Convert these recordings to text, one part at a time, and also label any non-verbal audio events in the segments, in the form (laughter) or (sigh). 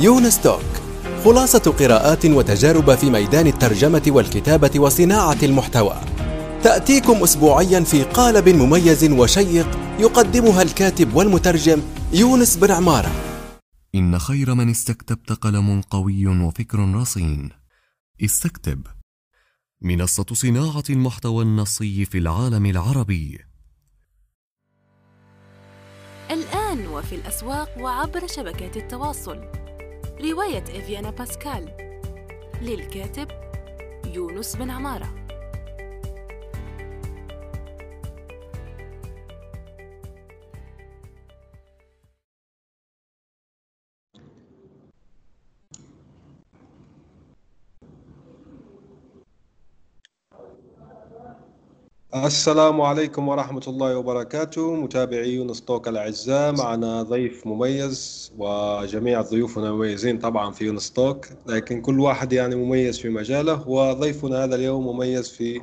يونس توك خلاصة قراءات وتجارب في ميدان الترجمة والكتابة وصناعة المحتوى. تأتيكم أسبوعيا في قالب مميز وشيق يقدمها الكاتب والمترجم يونس بن عمارة. إن خير من استكتبت قلم قوي وفكر رصين. استكتب. منصة صناعة المحتوى النصي في العالم العربي. الآن وفي الأسواق وعبر شبكات التواصل. رواية إفيانا باسكال للكاتب يونس بن عمارة. السلام عليكم ورحمة الله وبركاته. متابعي يونس توك الأعزاء معنا ضيف مميز وجميع ضيوفنا مميزين طبعا في يونس توك لكن كل واحد يعني مميز في مجاله. وضيفنا هذا اليوم مميز في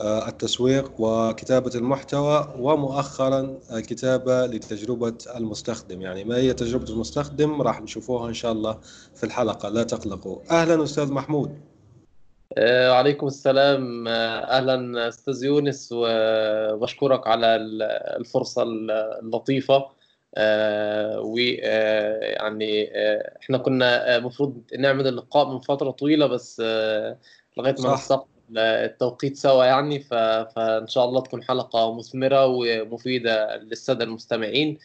آه، التسويق وكتابة المحتوى ومؤخرا الكتابة لتجربة المستخدم. يعني ما هي تجربة المستخدم؟ راح نشوفوها إن شاء الله في الحلقة. لا تقلقوا. أهلا أستاذ محمود. وعليكم السلام. آه، أهلا أستاذ يونس وبشكرك على الفرصة اللطيفة. آه، ويعني إحنا كنا المفروض نعمل اللقاء من فترة طويلة بس لغاية ما نستقبل التوقيت سوا يعني. فإن شاء الله تكون حلقة مثمرة ومفيدة للسادة المستمعين.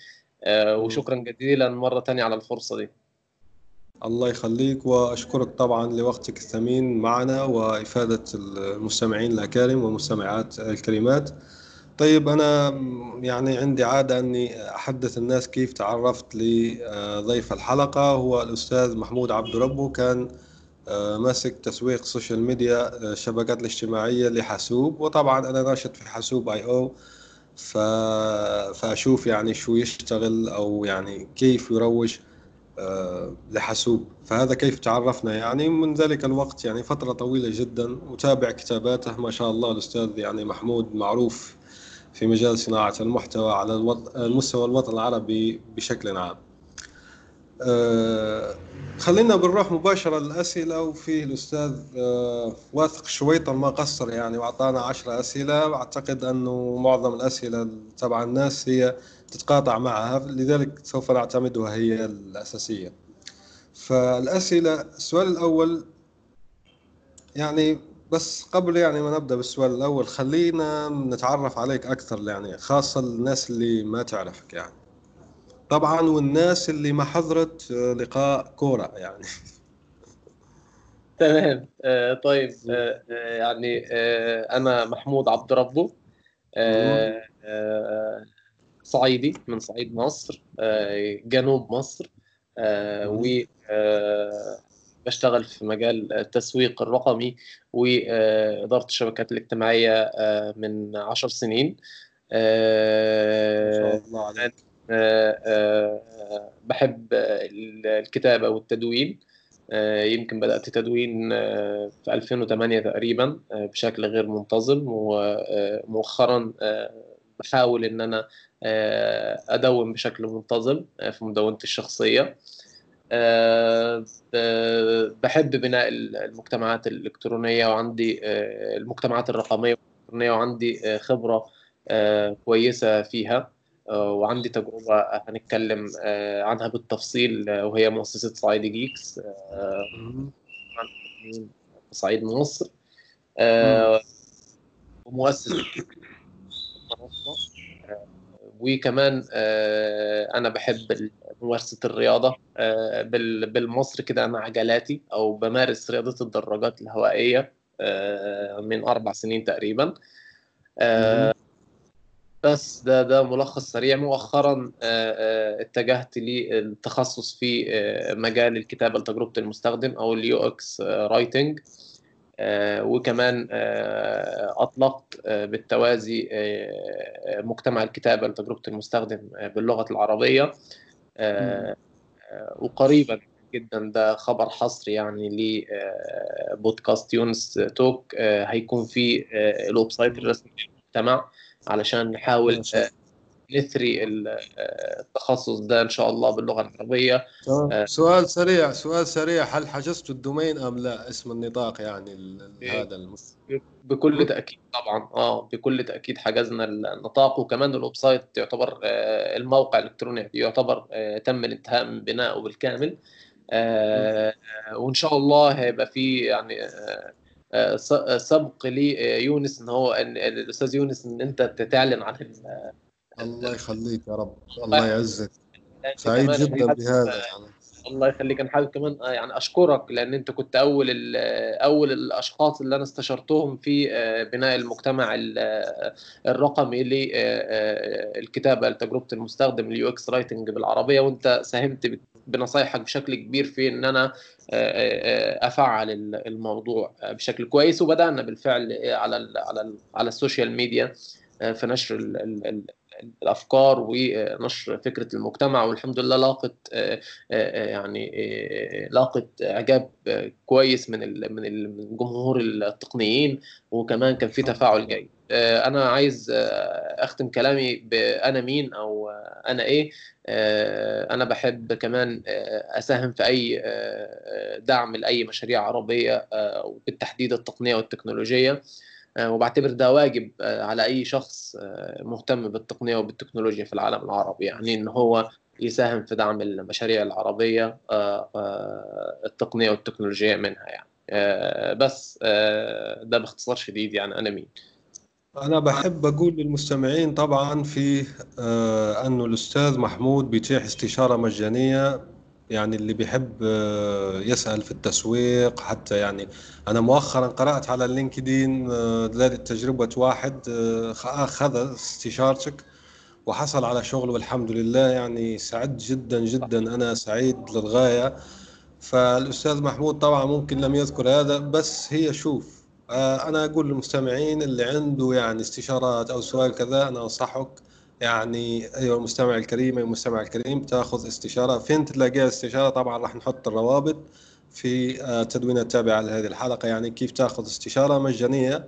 وشكرا جزيلا مرة ثانية على الفرصة دي. الله يخليك وأشكرك طبعا لوقتك الثمين معنا وإفادة المستمعين الأكارم والمستمعات الكريمات. طيب أنا يعني عندي عادة أني أحدث الناس كيف تعرفت لضيف الحلقة. هو الأستاذ محمود عبد ربه كان آه، ماسك تسويق social media الشبكات الاجتماعية لحاسوب. وطبعا أنا ناشط في حاسوب آي أو فأشوف يعني شو يشتغل أو يعني كيف يروج لحاسوب. فهذا كيف تعرفنا؟ يعني من ذلك الوقت يعني فترة طويلة جدا. متابع كتاباته ما شاء الله الأستاذ يعني محمود معروف في مجال صناعة المحتوى على المستوى الوطن العربي بشكل عام. آه، خلينا بنروح مباشرة للأسئلة. وفيه الأستاذ آه، واثق شويطة ما قصر يعني وأعطانا عشرة أسئلة. أعتقد أنه معظم الأسئلة تبع الناس هي تتقاطع معها لذلك سوف نعتمدها هي الأساسية. فالأسئلة السؤال الأول يعني بس قبل يعني ما نبدأ بالسؤال الأول خلينا نتعرف عليك أكثر يعني خاصة الناس اللي ما تعرفك يعني. طبعا والناس اللي ما حضرت لقاء كورة يعني. (laughs) تمام. آه طيب آه, آه، يعني آه أنا محمود عبد ربه. صعيدي من صعيد مصر آه، جنوب مصر آه، و آه، بشتغل في مجال التسويق الرقمي وإدارة الشبكات الاجتماعية من عشر سنين ما شاء الله عليك. بحب الكتابة والتدوين يمكن بدأت تدوين في 2008 تقريبا بشكل غير منتظم ومؤخرا بحاول إن أنا أدون بشكل منتظم آه، في مدونتي الشخصية. آه، بحب بناء المجتمعات الإلكترونية وعندي المجتمعات الرقمية والإلكترونية وعندي خبرة كويسة فيها. وعندي تجربة هنتكلم عنها بالتفصيل وهي مؤسسة صعيدي جيكس صعيد مصر. ومؤسس وكمان آه، أنا بحب ممارسة الرياضة آه، بالمصري كده أنا عجلاتي أو بمارس رياضة الدراجات الهوائية آه، من أربع سنين تقريبا. بس ده ده ملخص سريع. مؤخرا اتجهت للتخصص في مجال الكتابة لتجربة المستخدم أو ال UX writing. وكمان آه، أطلقت آه، بالتوازي مجتمع الكتابة لتجربة المستخدم باللغة العربية. وقريبا جدا ده خبر حصري يعني لبودكاست يونس توك. هيكون في ال website الرسمي للمجتمع علشان نحاول نثري التخصص ده إن شاء الله باللغة العربية. سؤال سريع سؤال سريع. هل حجزتوا ال domain أم لا؟ اسم النطاق يعني هذا المس... بكل تأكيد طبعا. آه بكل تأكيد حجزنا النطاق وكمان ال website يعتبر الموقع الإلكتروني يعتبر تم الانتهاء من بنائه بالكامل وإن شاء الله هيبقى في يعني سبق ليونس إن هو ان الأستاذ يونس إن أنت تعلن عن الله يخليك يا رب. الله يعزك. سعيد جدا بهذا. يعني الله يخليك. أنا حابب كمان يعني أشكرك لأن أنت كنت أول أول الأشخاص اللي أنا استشرتهم في بناء المجتمع الرقمي للكتابه لتجربة المستخدم ال UX writing بالعربية. وأنت ساهمت بنصايحك بشكل كبير في إن أنا أفعل الموضوع بشكل كويس. وبدأنا بالفعل على على على ال social media في نشر الأفكار ونشر فكرة المجتمع والحمد لله لاقت يعني لاقت إعجاب كويس من من جمهور التقنيين وكمان كان في تفاعل جيد. أنا عايز أختم كلامي بانا مين أو أنا إيه؟ أنا بحب كمان أساهم في أي دعم لأي مشاريع عربية وبالتحديد التقنية والتكنولوجية. وبعتبر ده واجب على أي شخص مهتم بالتقنية وبالتكنولوجيا في العالم العربي. يعني إن هو يساهم في دعم المشاريع العربية التقنية والتكنولوجية منها يعني. بس ده باختصار شديد يعني أنا مين؟ أنا بحب أقول للمستمعين طبعا في آه أنه الأستاذ محمود بيتيح استشارة مجانية يعني اللي بيحب آه يسأل في التسويق حتى يعني أنا مؤخرا قرأت على اللينكدين آه تجربة واحد أخذ استشارتك وحصل على شغل والحمد لله يعني سعدت جدا جدا أنا سعيد للغاية. فالأستاذ محمود طبعا ممكن لم يذكر هذا بس هي شوف أنا أقول للمستمعين اللي عنده يعني استشارات أو سؤال كذا أنا أنصحك يعني أيها المستمع الكريم أيها المستمع الكريم تأخذ استشارة. فين تلاقيها استشارة؟ طبعا راح نحط الروابط في التدوين التابع لهذه الحلقة. يعني كيف تأخذ استشارة مجانية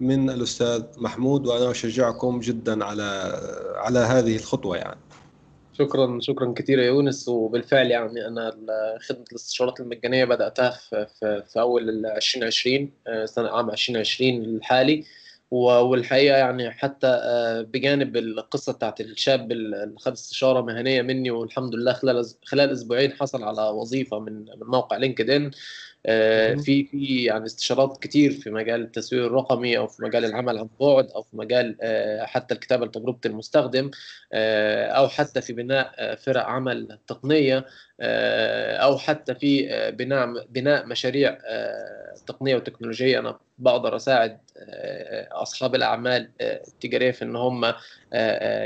من الأستاذ محمود؟ وأنا أشجعكم جدا على على هذه الخطوة يعني. شكرا شكرا كثير يا يونس. وبالفعل يعني أنا خدمة الاستشارات المجانية بدأتها في, في, في أول 2020 سنة عام 2020 الحالي. والحقيقة يعني حتى بجانب القصة بتاعت الشاب اللي خد استشارة مهنية مني والحمد لله خلال خلال أسبوعين حصل على وظيفة من من موقع لينكد ان في في يعني استشارات كتير في مجال التسويق الرقمي أو في مجال العمل عن بعد أو في مجال حتى الكتابة لتجربة المستخدم أو حتى في بناء فرق عمل تقنية. أو حتى في بناء بناء مشاريع تقنية وتكنولوجية. أنا بقدر أساعد أصحاب الأعمال التجارية في إن هم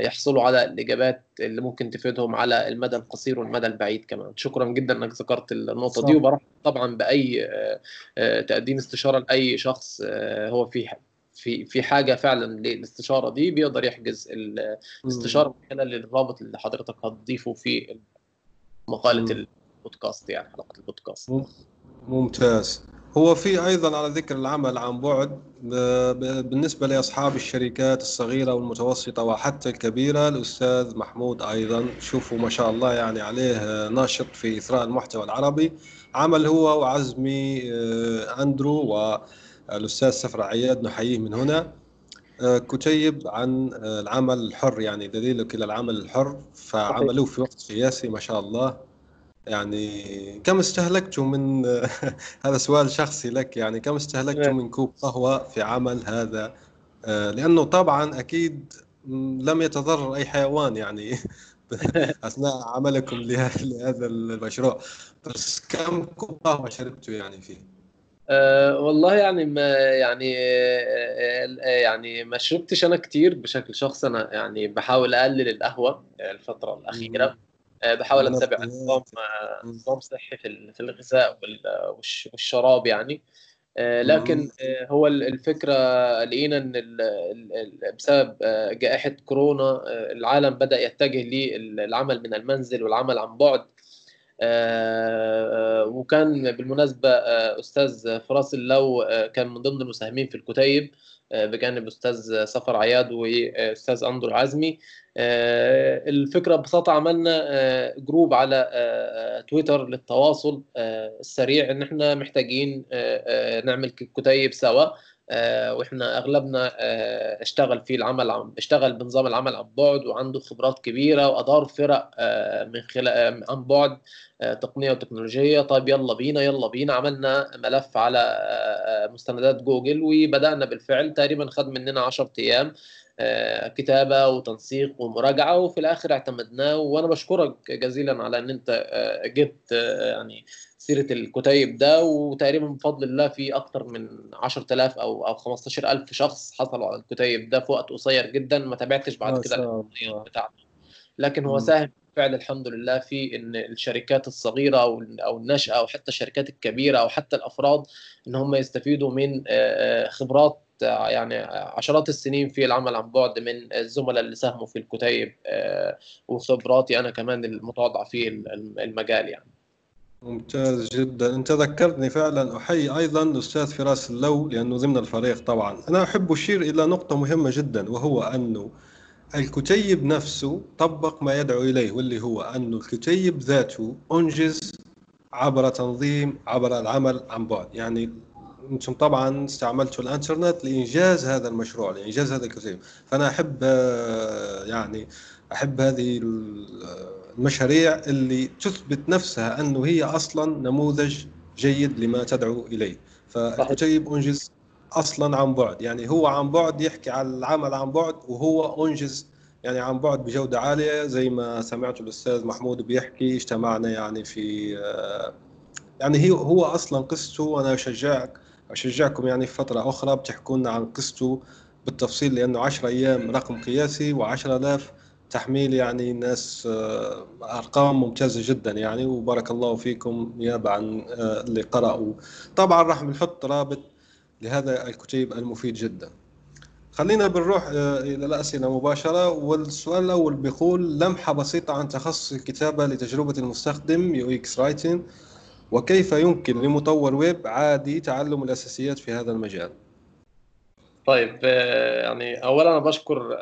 يحصلوا على الإجابات اللي ممكن تفيدهم على المدى القصير والمدى البعيد كمان. شكرا جدا إنك ذكرت النقطة دي وبرحب طبعا بأي تقديم استشارة لأي شخص هو في في في حاجة فعلا للاستشارة دي بيقدر يحجز الاستشاره من خلال الرابط اللي حضرتك هتضيفه في مقالة البودكاست يعني حلقة البودكاست. ممتاز. هو في أيضا على ذكر العمل عن بعد بالنسبة لأصحاب الشركات الصغيرة والمتوسطة وحتى الكبيرة الأستاذ محمود أيضا. شوفوا ما شاء الله يعني عليه ناشط في إثراء المحتوى العربي. عمل هو وعزمي أندرو والأستاذ سفر عياد نحييه من هنا. كتيب عن العمل الحر يعني دليلك إلى العمل الحر. فعملوه في وقت قياسي ما شاء الله. يعني كم استهلكتوا من (laughs) هذا سؤال شخصي لك. يعني كم استهلكتوا من كوب قهوة في عمل هذا؟ لأنه طبعا أكيد لم يتضرر أي حيوان يعني (laughs) أثناء عملكم لهذا المشروع. بس كم كوب قهوة شربتوا يعني فيه؟ أه والله يعني ما يعني أه يعني ما شربتش أنا كتير بشكل شخصي. أنا يعني بحاول أقلل القهوة الفترة الأخيرة. بحاول أتبع نظام نظام صحي في الغذاء والشراب يعني. لكن هو الفكرة لقينا إن بسبب جائحة كورونا العالم بدأ يتجه للعمل من المنزل والعمل عن بعد. وكان بالمناسبة أستاذ فراس اللو كان من ضمن المساهمين في الكتيب بجانب أستاذ سفر عياد وأستاذ اندرو عزمي. الفكرة ببساطه عملنا group على تويتر للتواصل السريع إن إحنا محتاجين نعمل كتيب سوا. وإحنا أغلبنا اشتغل في العمل عم اشتغل بنظام العمل عن بعد وعنده خبرات كبيرة وأدار فرق من خلال عن بعد تقنية وتكنولوجية. طيب يلا بينا يلا بينا. عملنا ملف على مستندات جوجل وبدأنا بالفعل. تقريبا خد مننا 10 أيام كتابة وتنسيق ومراجعة وفي الآخر اعتمدناه. وأنا بشكرك جزيلا على إن أنت جبت يعني سيرة الكتيب ده وتقريبا بفضل الله في أكثر من 10000 أو أو 15000 شخص حصلوا على الكتيب ده في وقت قصير جدا ما تابعتش بعد كده بتاعته. لكن هو ساهم بالفعل الحمد لله في إن الشركات الصغيرة أو أو الناشئة أو حتى الشركات الكبيرة أو حتى الأفراد إن هم يستفيدوا من خبرات يعني عشرات السنين في العمل عن بعد من الزملاء اللي ساهموا في الكتيب وخبراتي أنا كمان المتواضعة في المجال يعني. ممتاز جدا. أنت ذكرتني فعلا. أحيي أيضا الاستاذ فراس اللو لأنه ضمن الفريق طبعا. أنا أحب أشير إلى نقطة مهمة جدا وهو انه الكتيب نفسه طبق ما يدعو إليه واللي هو انه الكتيب ذاته أنجز عبر تنظيم عبر العمل عن بعد. يعني أنتم طبعا استعملتوا الإنترنت لإنجاز هذا المشروع لإنجاز هذا الكتيب. فأنا أحب يعني أحب هذه المشاريع اللي تثبت نفسها أنه هي أصلا نموذج جيد لما تدعو إليه. فالكتيب انجز أصلا عن بعد. يعني هو عن بعد يحكي على العمل عن بعد وهو انجز يعني عن بعد بجودة عالية زي ما سمعت الأستاذ محمود بيحكي اجتمعنا يعني في يعني هي هو أصلا قصته وأنا أشجعك أشجعكم يعني في فترة أخرى بتحكوا لنا عن قصته بالتفصيل لأنه 10 أيام رقم قياسي و10000 تحميل يعني ناس أرقام ممتازة جدا يعني وبارك الله فيكم نيابة عن اللي قرأوا. طبعا راح بنحط رابط لهذا الكتيب المفيد جدا. خلينا بنروح إلى الأسئلة مباشرة. والسؤال الأول بيقول لمحة بسيطة عن تخصص الكتابة لتجربة المستخدم UX writing وكيف يمكن لمطور ويب عادي تعلم الأساسيات في هذا المجال؟ طيب يعني اولا أنا بشكر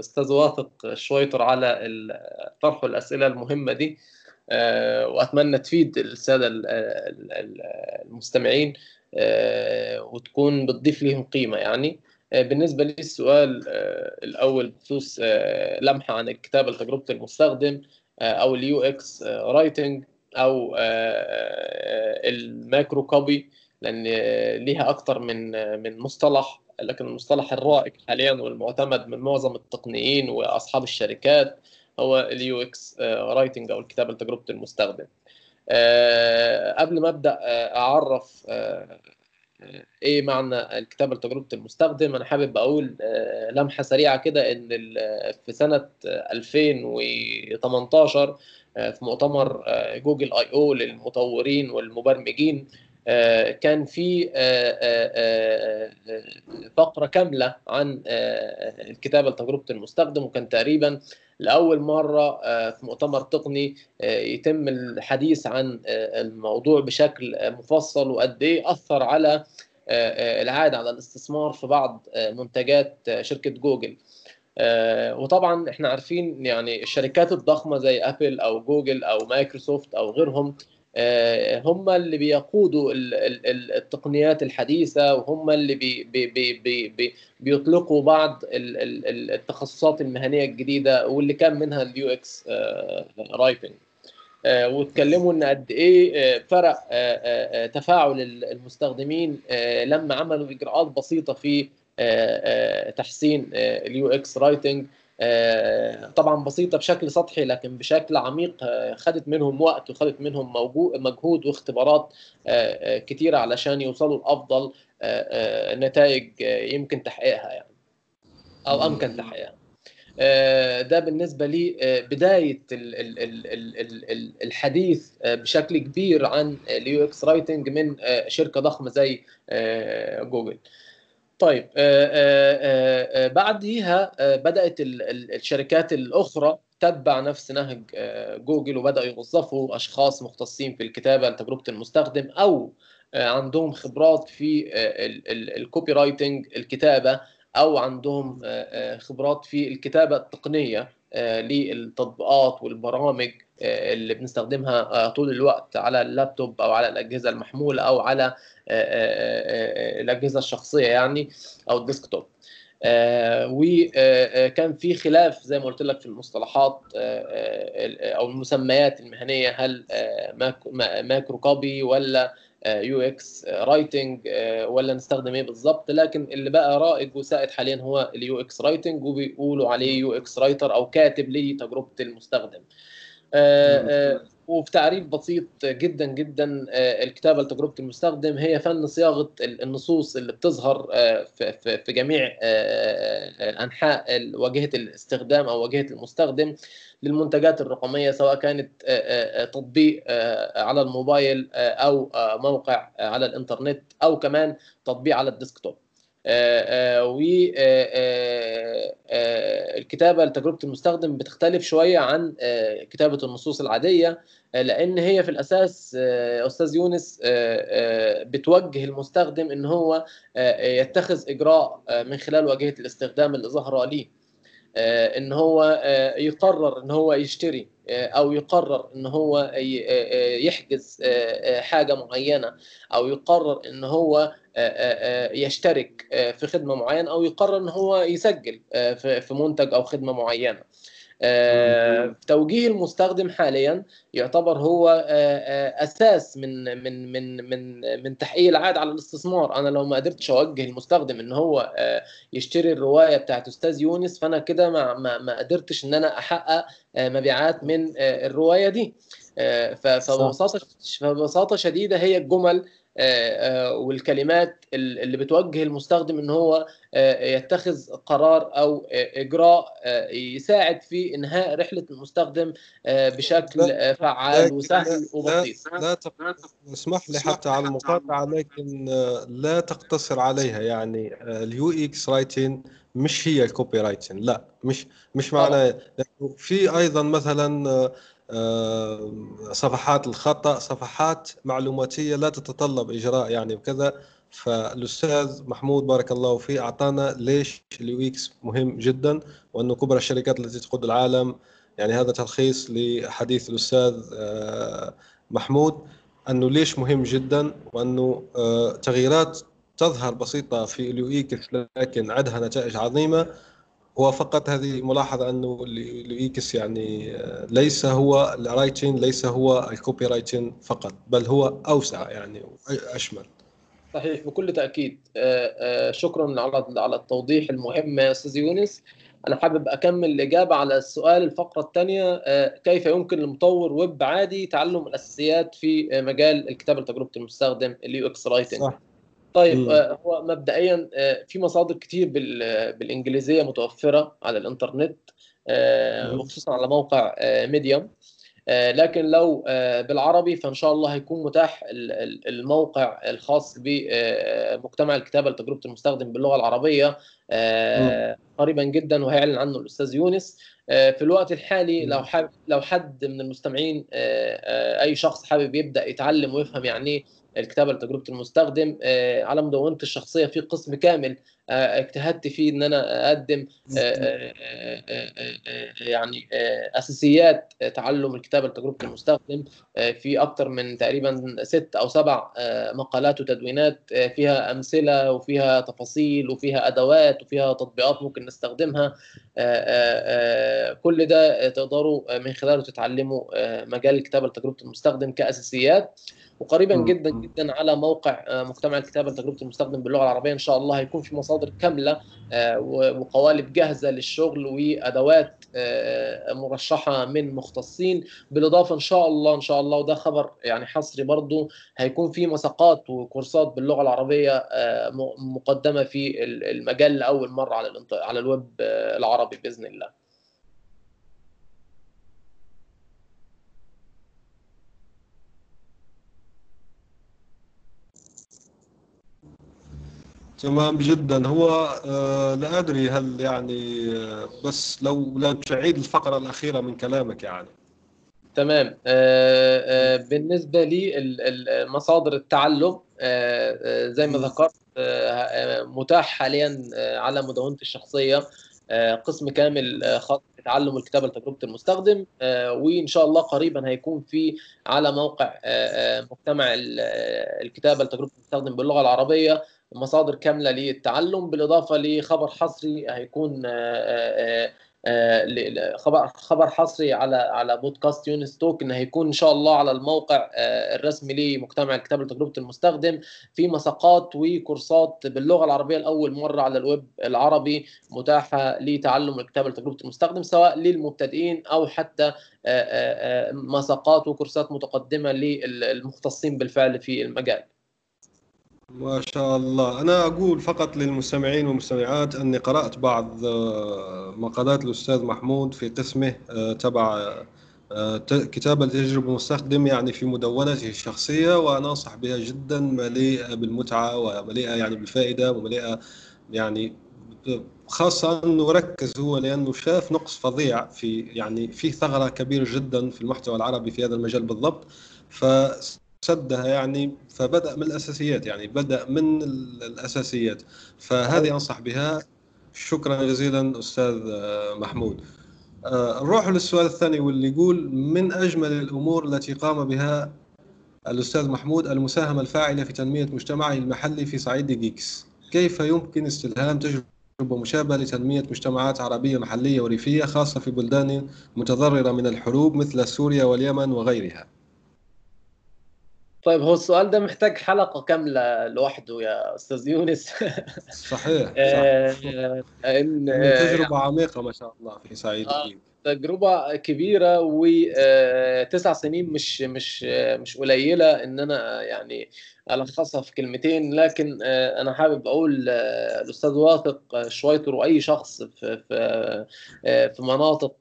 أستاذ واثق شويتر على طرح الأسئلة المهمة دي وأتمنى تفيد السادة المستمعين وتكون بتضيف لهم قيمة يعني. بالنسبة لي السؤال الأول بخصوص لمحة عن الكتابة لتجربة المستخدم أو ال UX writing أو ال microcopy لأن ليها أكثر من من مصطلح. لكن المصطلح الرائج حاليا والمعتمد من معظم التقنيين وأصحاب الشركات هو ال UX writing أو الكتابة لتجربة المستخدم. قبل ما أبدأ أعرف إيه معنى الكتابة لتجربة المستخدم. أنا حابب أقول لمحة سريعة كده إن في سنة 2018 في مؤتمر جوجل آي أو للمطورين والمبرمجين كان في فقرة كاملة عن الكتابة لتجربة المستخدم وكان تقريبا لأول مرة في مؤتمر تقني يتم الحديث عن الموضوع بشكل مفصل وقد إيه أثر على العائد على الاستثمار في بعض منتجات شركة جوجل. وطبعا إحنا عارفين يعني الشركات الضخمة زي ابل أو جوجل أو مايكروسوفت أو غيرهم هم اللي بيقودوا التقنيات الحديثة وهم اللي بي بي بي بي بيطلقوا بعض التخصصات المهنية الجديدة واللي كان منها ال UX writing واتكلموا إن قد إيه فرق تفاعل المستخدمين لما عملوا إجراءات بسيطة في تحسين ال UX writing طبعا بسيطة بشكل سطحي لكن بشكل عميق خدت منهم وقت وخدت منهم مجهود واختبارات كتيرة علشان يوصلوا لأفضل نتائج يمكن تحقيقها يعني أو أمكن تحقيقها. ده بالنسبة لي بداية الحديث بشكل كبير عن ال UX writing من شركة ضخمة زي جوجل. طيب بعديها بدأت الشركات الأخرى تتبع نفس نهج جوجل وبدأوا يوظفوا أشخاص مختصين في الكتابة لتجربة المستخدم أو عندهم خبرات في ال copywriting الكتابة أو عندهم خبرات في الكتابة التقنية للتطبيقات والبرامج اللي بنستخدمها طول الوقت على اللابتوب أو على الأجهزة المحمولة أو على الأجهزة الشخصية يعني أو ال desktop. وكان في خلاف زي ما قلت لك في المصطلحات أو المسميات المهنية هل microcopy ولا UX writing ولا نستخدم إيه بالظبط لكن اللي بقى رائج وسائد حاليا هو ال UX writing وبيقولوا عليه UX writer أو كاتب لتجربة المستخدم. وفي تعريف بسيط جدا جدا الكتابة لتجربة المستخدم هي فن صياغة النصوص اللي بتظهر في جميع انحاء واجهة الاستخدام أو واجهة المستخدم للمنتجات الرقمية سواء كانت تطبيق على الموبايل أو موقع على الإنترنت أو كمان تطبيق على الديسكتوب. والكتابه لتجربه المستخدم بتختلف شوية عن كتابة النصوص العادية لأن هي في الأساس أستاذ يونس بتوجه المستخدم إن هو يتخذ إجراء من خلال واجهة الاستخدام اللي ظاهره ليه. إن هو يقرر إن هو يشتري أو يقرر إن هو يحجز حاجة معينة أو يقرر إن هو يشترك في خدمة معينة أو يقرر إن هو يسجل في منتج أو خدمة معينة. توجيه المستخدم حاليا يعتبر هو أساس من من من من من تحقيق العائد على الاستثمار. أنا لو ما قدرتش أوجه المستخدم إن هو يشتري الرواية بتاعت أستاذ يونس فأنا كده ما ما قدرتش إن أنا أحقق مبيعات من الرواية دي. فببساطة فببساطة شديدة هي الجمل والكلمات اللي بتوجه المستخدم إن هو يتخذ قرار أو إجراء يساعد في إنهاء رحلة المستخدم بشكل فعال وسهل وبسيط. لا, لا اسمح لي حتى على المقاطعة لكن لا تقتصر عليها. يعني ال UX writing مش هي ال copywriting لا مش مش معناه. في أيضا مثلا صفحات الخطأ صفحات معلوماتية لا تتطلب إجراء يعني وكذا. فالأستاذ محمود بارك الله فيه أعطانا ليش ال UX مهم جدا وانه كبرى الشركات التي تقود العالم. يعني هذا تلخيص لحديث الأستاذ محمود أنه ليش مهم جدا وأنه تغييرات تظهر بسيطة في ال UX لكن عندها نتائج عظيمة. هو فقط هذه ملاحظة أنه ال UX يعني ليس هو ال writing ليس هو ال copywriting فقط بل هو أوسع يعني أشمل. صحيح بكل تأكيد شكرا على على التوضيح المهم يا أستاذ يونس. أنا حابب أكمل الإجابة على السؤال الفقرة الثانية كيف يمكن لمطور ويب عادي تعلم الأساسيات في مجال الكتابة لتجربة المستخدم ال UX writing؟ صح. طيب م. هو مبدئيا في مصادر كتير بالإنجليزية متوفرة على الإنترنت وخصوصا على موقع ميديوم لكن لو بالعربي فإن شاء الله هيكون متاح الموقع الخاص بمجتمع الكتابة لتجربة المستخدم باللغة العربية قريبا جدا وهيعلن عنه الأستاذ يونس. في الوقت الحالي لو حابب لو حد من المستمعين أي شخص حابب يبدأ يتعلم ويفهم يعني إيه الكتابة لتجربة المستخدم على مدونتي الشخصية في قسم كامل اجتهدت فيه إن أنا أقدم يعني أساسيات تعلم الكتابة لتجربة المستخدم في أكثر من تقريبا ست أو سبع مقالات وتدوينات فيها أمثلة وفيها تفاصيل وفيها أدوات وفيها تطبيقات ممكن نستخدمها كل ده تقدروا من خلاله تتعلموا مجال الكتابة لتجربة المستخدم كأساسيات. وقريبا جدا جدا على موقع مجتمع الكتابة لتجربه المستخدم باللغة العربية إن شاء الله هيكون في مصادر كاملة وقوالب جاهزة للشغل وأدوات مرشحة من مختصين. بالإضافة إن شاء الله إن شاء الله وده خبر يعني حصري برضو هيكون في مساقات وكورسات باللغة العربية مقدمة في المجال لأول مرة على على الويب العربي بإذن الله. تمام جدا. هو آه لا أدري هل يعني آه بس لو لو تعيد الفقرة الأخيرة من كلامك يعني. تمام. آه، بالنسبة لي مصادر التعلم زي ما ذكرت متاح حاليا على مدونتي الشخصية قسم كامل خاص بتعلم الكتابة لتجربة المستخدم وإن شاء الله قريبا هيكون في على موقع مجتمع الكتابة لتجربة المستخدم باللغة العربية مصادر كاملة للتعلم بالإضافة لخبر حصري هيكون آه، خبر خبر حصري على على بودكاست يونس توك إن هيكون إن شاء الله على الموقع آه، الرسمي لمجتمع الكتاب لتجربة المستخدم في مساقات وكورسات باللغة العربية لأول مرة على الويب العربي متاحة لتعلم الكتابه لتجربة المستخدم سواء للمبتدئين أو حتى آه، مساقات وكورسات متقدمة للمختصين بالفعل في المجال. ما شاء الله. أنا أقول فقط للمستمعين والمستمعات أني قرأت بعض آه، مقالات الأستاذ محمود في قسمه آه، تبع آه، كتابة تجربة المستخدم يعني في مدونته الشخصية وأنا أنصح بها جدا مليئة بالمتعة ومليئة يعني بالفائدة ومليئة يعني خاصة أنه ركز هو لأنه شاف نقص فظيع في يعني في ثغرة كبيرة جدا في المحتوى العربي في هذا المجال بالضبط. ف سدها يعني فبدأ من الأساسيات يعني بدأ من الأساسيات. فهذه أنصح بها. شكرا جزيلا أستاذ آه، محمود. آه، نروح للسؤال الثاني واللي يقول من أجمل الأمور التي قام بها الأستاذ محمود؟ المساهمة الفاعلة في تنمية مجتمعه المحلي في صعيد جيكس. كيف يمكن استلهام تجربة مشابهة لتنمية مجتمعات عربية محلية وريفية خاصة في بلدان متضررة من الحروب مثل سوريا واليمن وغيرها؟ طيب هو السؤال ده محتاج حلقة كاملة لوحده يا أستاذ يونس. صحيح (laughs) آه، إن تجربة عميقة ما شاء الله في سعيد آه تجربة كبيرة وتسع آه، سنين مش مش مش قليلة إن أنا يعني ألخصها في كلمتين لكن أنا حابب أقول الأستاذ واثق شويتر وأي شخص في في في مناطق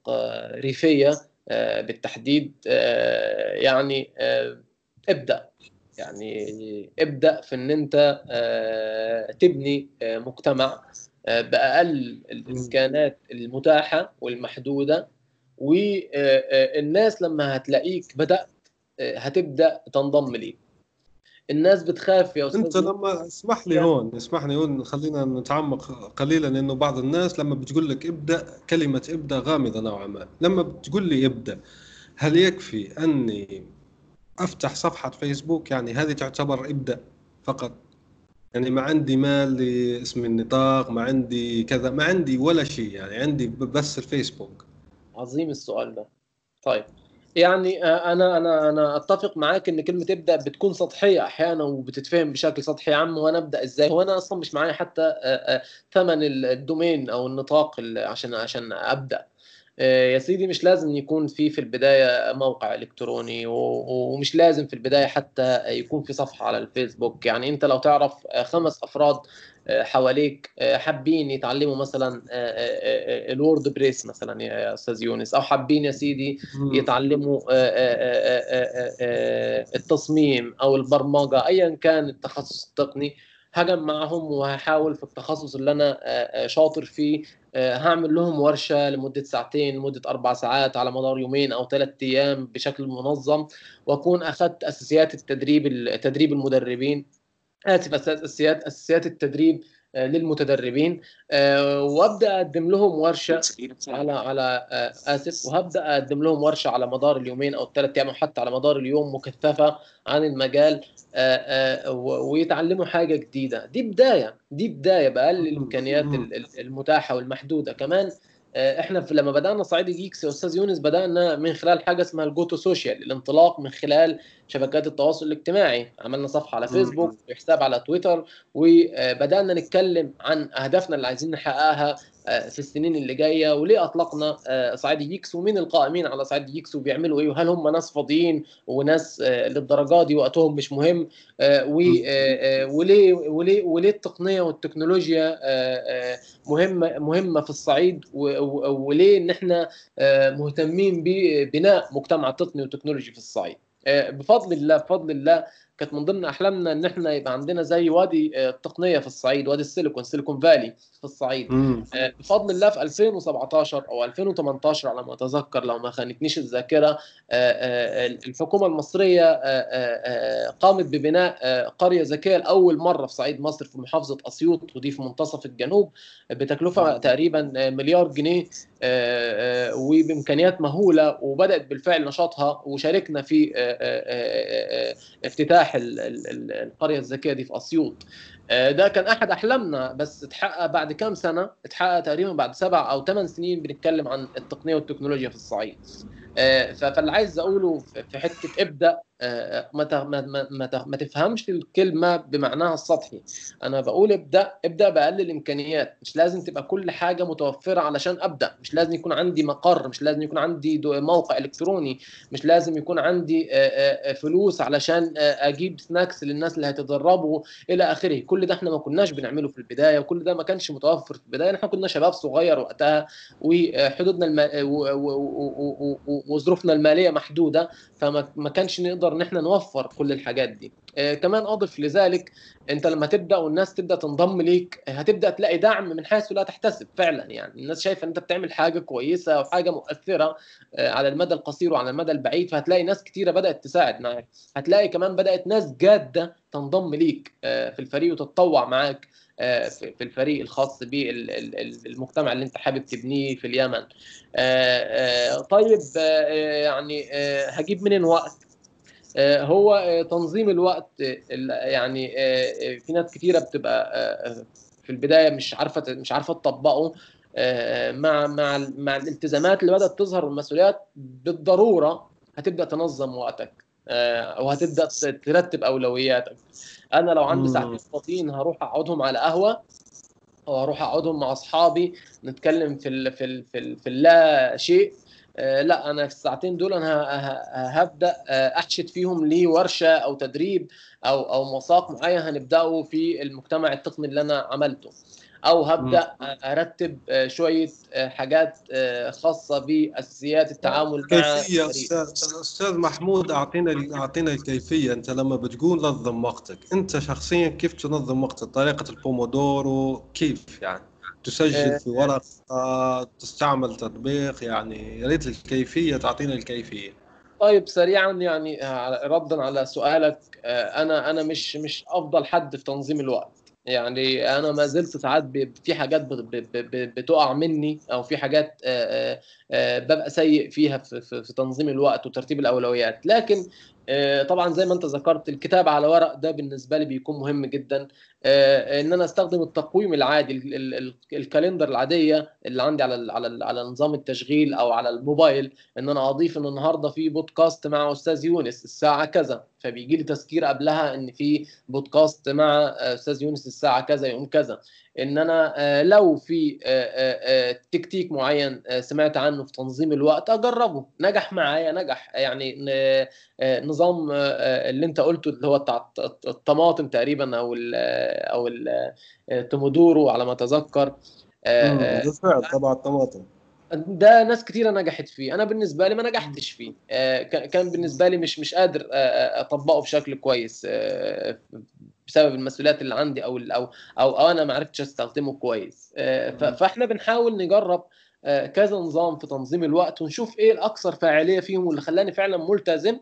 ريفية بالتحديد يعني ابدأ. يعني ابدأ في إن أنت آه، تبني آه، مجتمع آه، بأقل الإمكانات المتاحة والمحدودة. والناس لما هتلاقيك بدأت هتبدأ تنضم ليك. الناس بتخاف يا أستاذ أنت لما اسمح لي هون اسمح لي هون خلينا نتعمق قليلا لأنه بعض الناس لما بتقول لك ابدأ كلمة ابدأ غامضة نوعا ما. لما بتقول لي ابدأ هل يكفي أني أفتح صفحة فيسبوك يعني هذه تعتبر ابدا فقط. يعني ما عندي مال لاسم النطاق ما عندي كذا ما عندي ولا شيء يعني عندي بس الفيسبوك. عظيم السؤال ده. طيب يعني آه، أنا أنا أنا أتفق معاك إن كلمة ابدا بتكون سطحية أحيانا وبتتفهم بشكل سطحي يا عم وأنا أبدأ إزاي؟ هو أنا أصلا مش معايا حتى آه، آه، ثمن الدومين أو النطاق عشان عشان أبدأ. يا سيدي مش لازم يكون في في البداية موقع إلكتروني ومش لازم في البداية حتى يكون في صفحة على الفيسبوك. يعني أنت لو تعرف آه، خمس أفراد آه، حواليك حابين يتعلموا مثلا ال WordPress مثلا يا أستاذ يونس أو حابين يا سيدي يتعلموا التصميم أو البرمجة ايا كان التخصص التقني. هجمعهم وهحاول في التخصص اللي أنا شاطر فيه آه، هعمل لهم ورشة لمدة ساعتين لمده أربع ساعات على مدار يومين أو ثلاث أيام بشكل منظم وأكون اخذت أساسيات التدريب تدريب المدربين. آسف أساسيات أساسيات التدريب آه، للمتدربين آه، وأبدأ أقدم لهم ورشة على على آسف وهبدأ أقدم لهم ورشة على مدار اليومين أو الثلاث أيام أو حتى على مدار اليوم مكثفة عن المجال. ويتعلموا حاجة جديدة. دي بداية دي بداية بأقل الإمكانيات المتاحة والمحدودة. كمان آه، إحنا في لما بدأنا صعيدي جيكس يا أستاذ يونس بدأنا من خلال حاجة اسمها ال go to social الانطلاق من خلال شبكات التواصل الاجتماعي. عملنا صفحة على فيسبوك وحساب على تويتر وبدانا نتكلم عن أهدافنا اللي عايزين نحققها آه، في السنين اللي جاية وليه أطلقنا؟ آه، صعيدي جيكس ومين القائمين على صعيدي جيكس وبيعملوا إيه؟ وهل هم ناس فاضيين؟ وناس آه، للدرجة دي وقتهم مش مهم. وليه وليه وليه التقنية والتكنولوجيا مهمة مهمة في الصعيد؟ وليه إن إحنا مهتمين ببناء مجتمع تقني وتكنولوجي في الصعيد؟ بفضل الله بفضل الله كانت من ضمن أحلامنا إن إحنا يبقى عندنا زي وادي التقنية في الصعيد وادي السيليكون سيليكون فالي في الصعيد مم. بفضل الله في 2017 أو 2018 على ما أتذكر لو ما خانتنيش الذاكرة الحكومة المصرية قامت ببناء قرية ذكية لأول مرة في صعيد مصر في محافظة أسيوط ودي في منتصف الجنوب بتكلفة تقريبا مليار جنيه وبإمكانيات مهولة وبدأت بالفعل نشاطها وشاركنا في افتتاح القرية الذكية دي في أسيوط. ده كان أحد أحلامنا بس اتحقق بعد كام سنة؟ اتحقق تقريبا بعد سبع أو ثمان سنين بنتكلم عن التقنية والتكنولوجيا في الصعيد. فاللي عايز أقوله في حتة إبدأ ما ما ما ما تفهمش الكلمة بمعناها السطحي. أنا بقول إبدأ إبدأ بأقل الإمكانيات. مش لازم تبقى كل حاجة متوفرة علشان أبدأ. مش لازم يكون عندي مقر مش لازم يكون عندي موقع إلكتروني. مش لازم يكون عندي فلوس علشان أجيب سناكس للناس اللي هيتدربوا إلى آخره. كل ده إحنا ما كناش بنعمله في البداية وكل ده ما كانش متوفر في البداية. إحنا كنا شباب صغير وقتها وحدودنا الم... وظروفنا المالية محدودة فما كانش نقدر ان إحنا نوفر كل الحاجات دي. آه كمان أضف لذلك أنت لما تبدأ والناس تبدأ تنضم ليك هتبدأ تلاقي دعم من حيث لا تحتسب فعلا يعني. الناس شايفة إن أنت بتعمل حاجة كويسة وحاجه مؤثرة آه على المدى القصير وعلى المدى البعيد فهتلاقي ناس كتيرة بدأت تساعد معاك. هتلاقي كمان بدأت ناس جادة تنضم ليك آه في الفريق وتتطوع معاك في الفريق الخاص بالمجتمع اللي أنت حابب تبنيه في اليمن. طيب يعني هجيب منين وقت؟ هو تنظيم الوقت يعني في ناس كتيرة بتبقى في البداية مش عارفة مش عارفة تطبقه مع مع مع الالتزامات اللي بدأت تظهر والمسؤوليات بالضرورة هتبدأ تنظم وقتك وهتبدا ترتب أولوياتك. أنا لو عندي ساعتين فاضيين هروح أقعدهم على قهوة أو هروح أقعدهم مع أصحابي نتكلم في ال في ال في, ال في اللا شيء آه لا أنا في الساعتين دول أنا هبدأ احشد فيهم لي ورشه أو تدريب أو أو مساق معين هنبدأه في المجتمع التقني اللي أنا عملته. أو هبدأ أرتب شوية حاجات خاصة بأساسيات التعامل كيفية أستاذ أستاذ محمود أعطينا أعطينا الكيفية. أنت لما بتقول نظم وقتك أنت شخصيا كيف تنظم وقتك طريقة البومودورو كيف يعني؟ تسجل في ورقة تستعمل تطبيق يعني يا ريت الكيفية تعطينا الكيفية. طيب سريعا يعني ردا على سؤالك. أنا أنا مش مش أفضل حد في تنظيم الوقت. يعني أنا ما زلت ساعات في حاجات بتقع مني أو في حاجات ببقى سيء فيها في تنظيم الوقت وترتيب الأولويات. لكن طبعا زي ما أنت ذكرت الكتاب على ورق ده بالنسبة لي بيكون مهم جدا. إن أنا أستخدم التقويم العادي ال calendar العادية اللي عندي على على على نظام التشغيل أو على الموبايل إن أنا أضيف ان النهارده في بودكاست مع أستاذ يونس الساعة كذا. فبيجي لي تذكير قبلها إن في بودكاست مع أستاذ يونس الساعة كذا يوم كذا. إن أنا لو في تكتيك معين سمعت عنه في تنظيم الوقت أجربه. نجح معايا نجح. يعني نظام اللي أنت قلته اللي هو بتاع الطماطم تقريبا أو ال أو التومودورو على ما أتذكر. بالفعل طبعا الطماطم. ده ناس كتيرة نجحت فيه. أنا بالنسبة لي ما نجحتش فيه. كان بالنسبة لي مش مش قادر أطبقه بشكل كويس بسبب المسؤوليات اللي عندي أو أو أو, أو أنا ما عرفتش أستخدمه كويس. فإحنا بنحاول نجرب. كذا نظام في تنظيم الوقت ونشوف إيه الأكثر فاعلية فيهم واللي خلاني فعلا ملتزم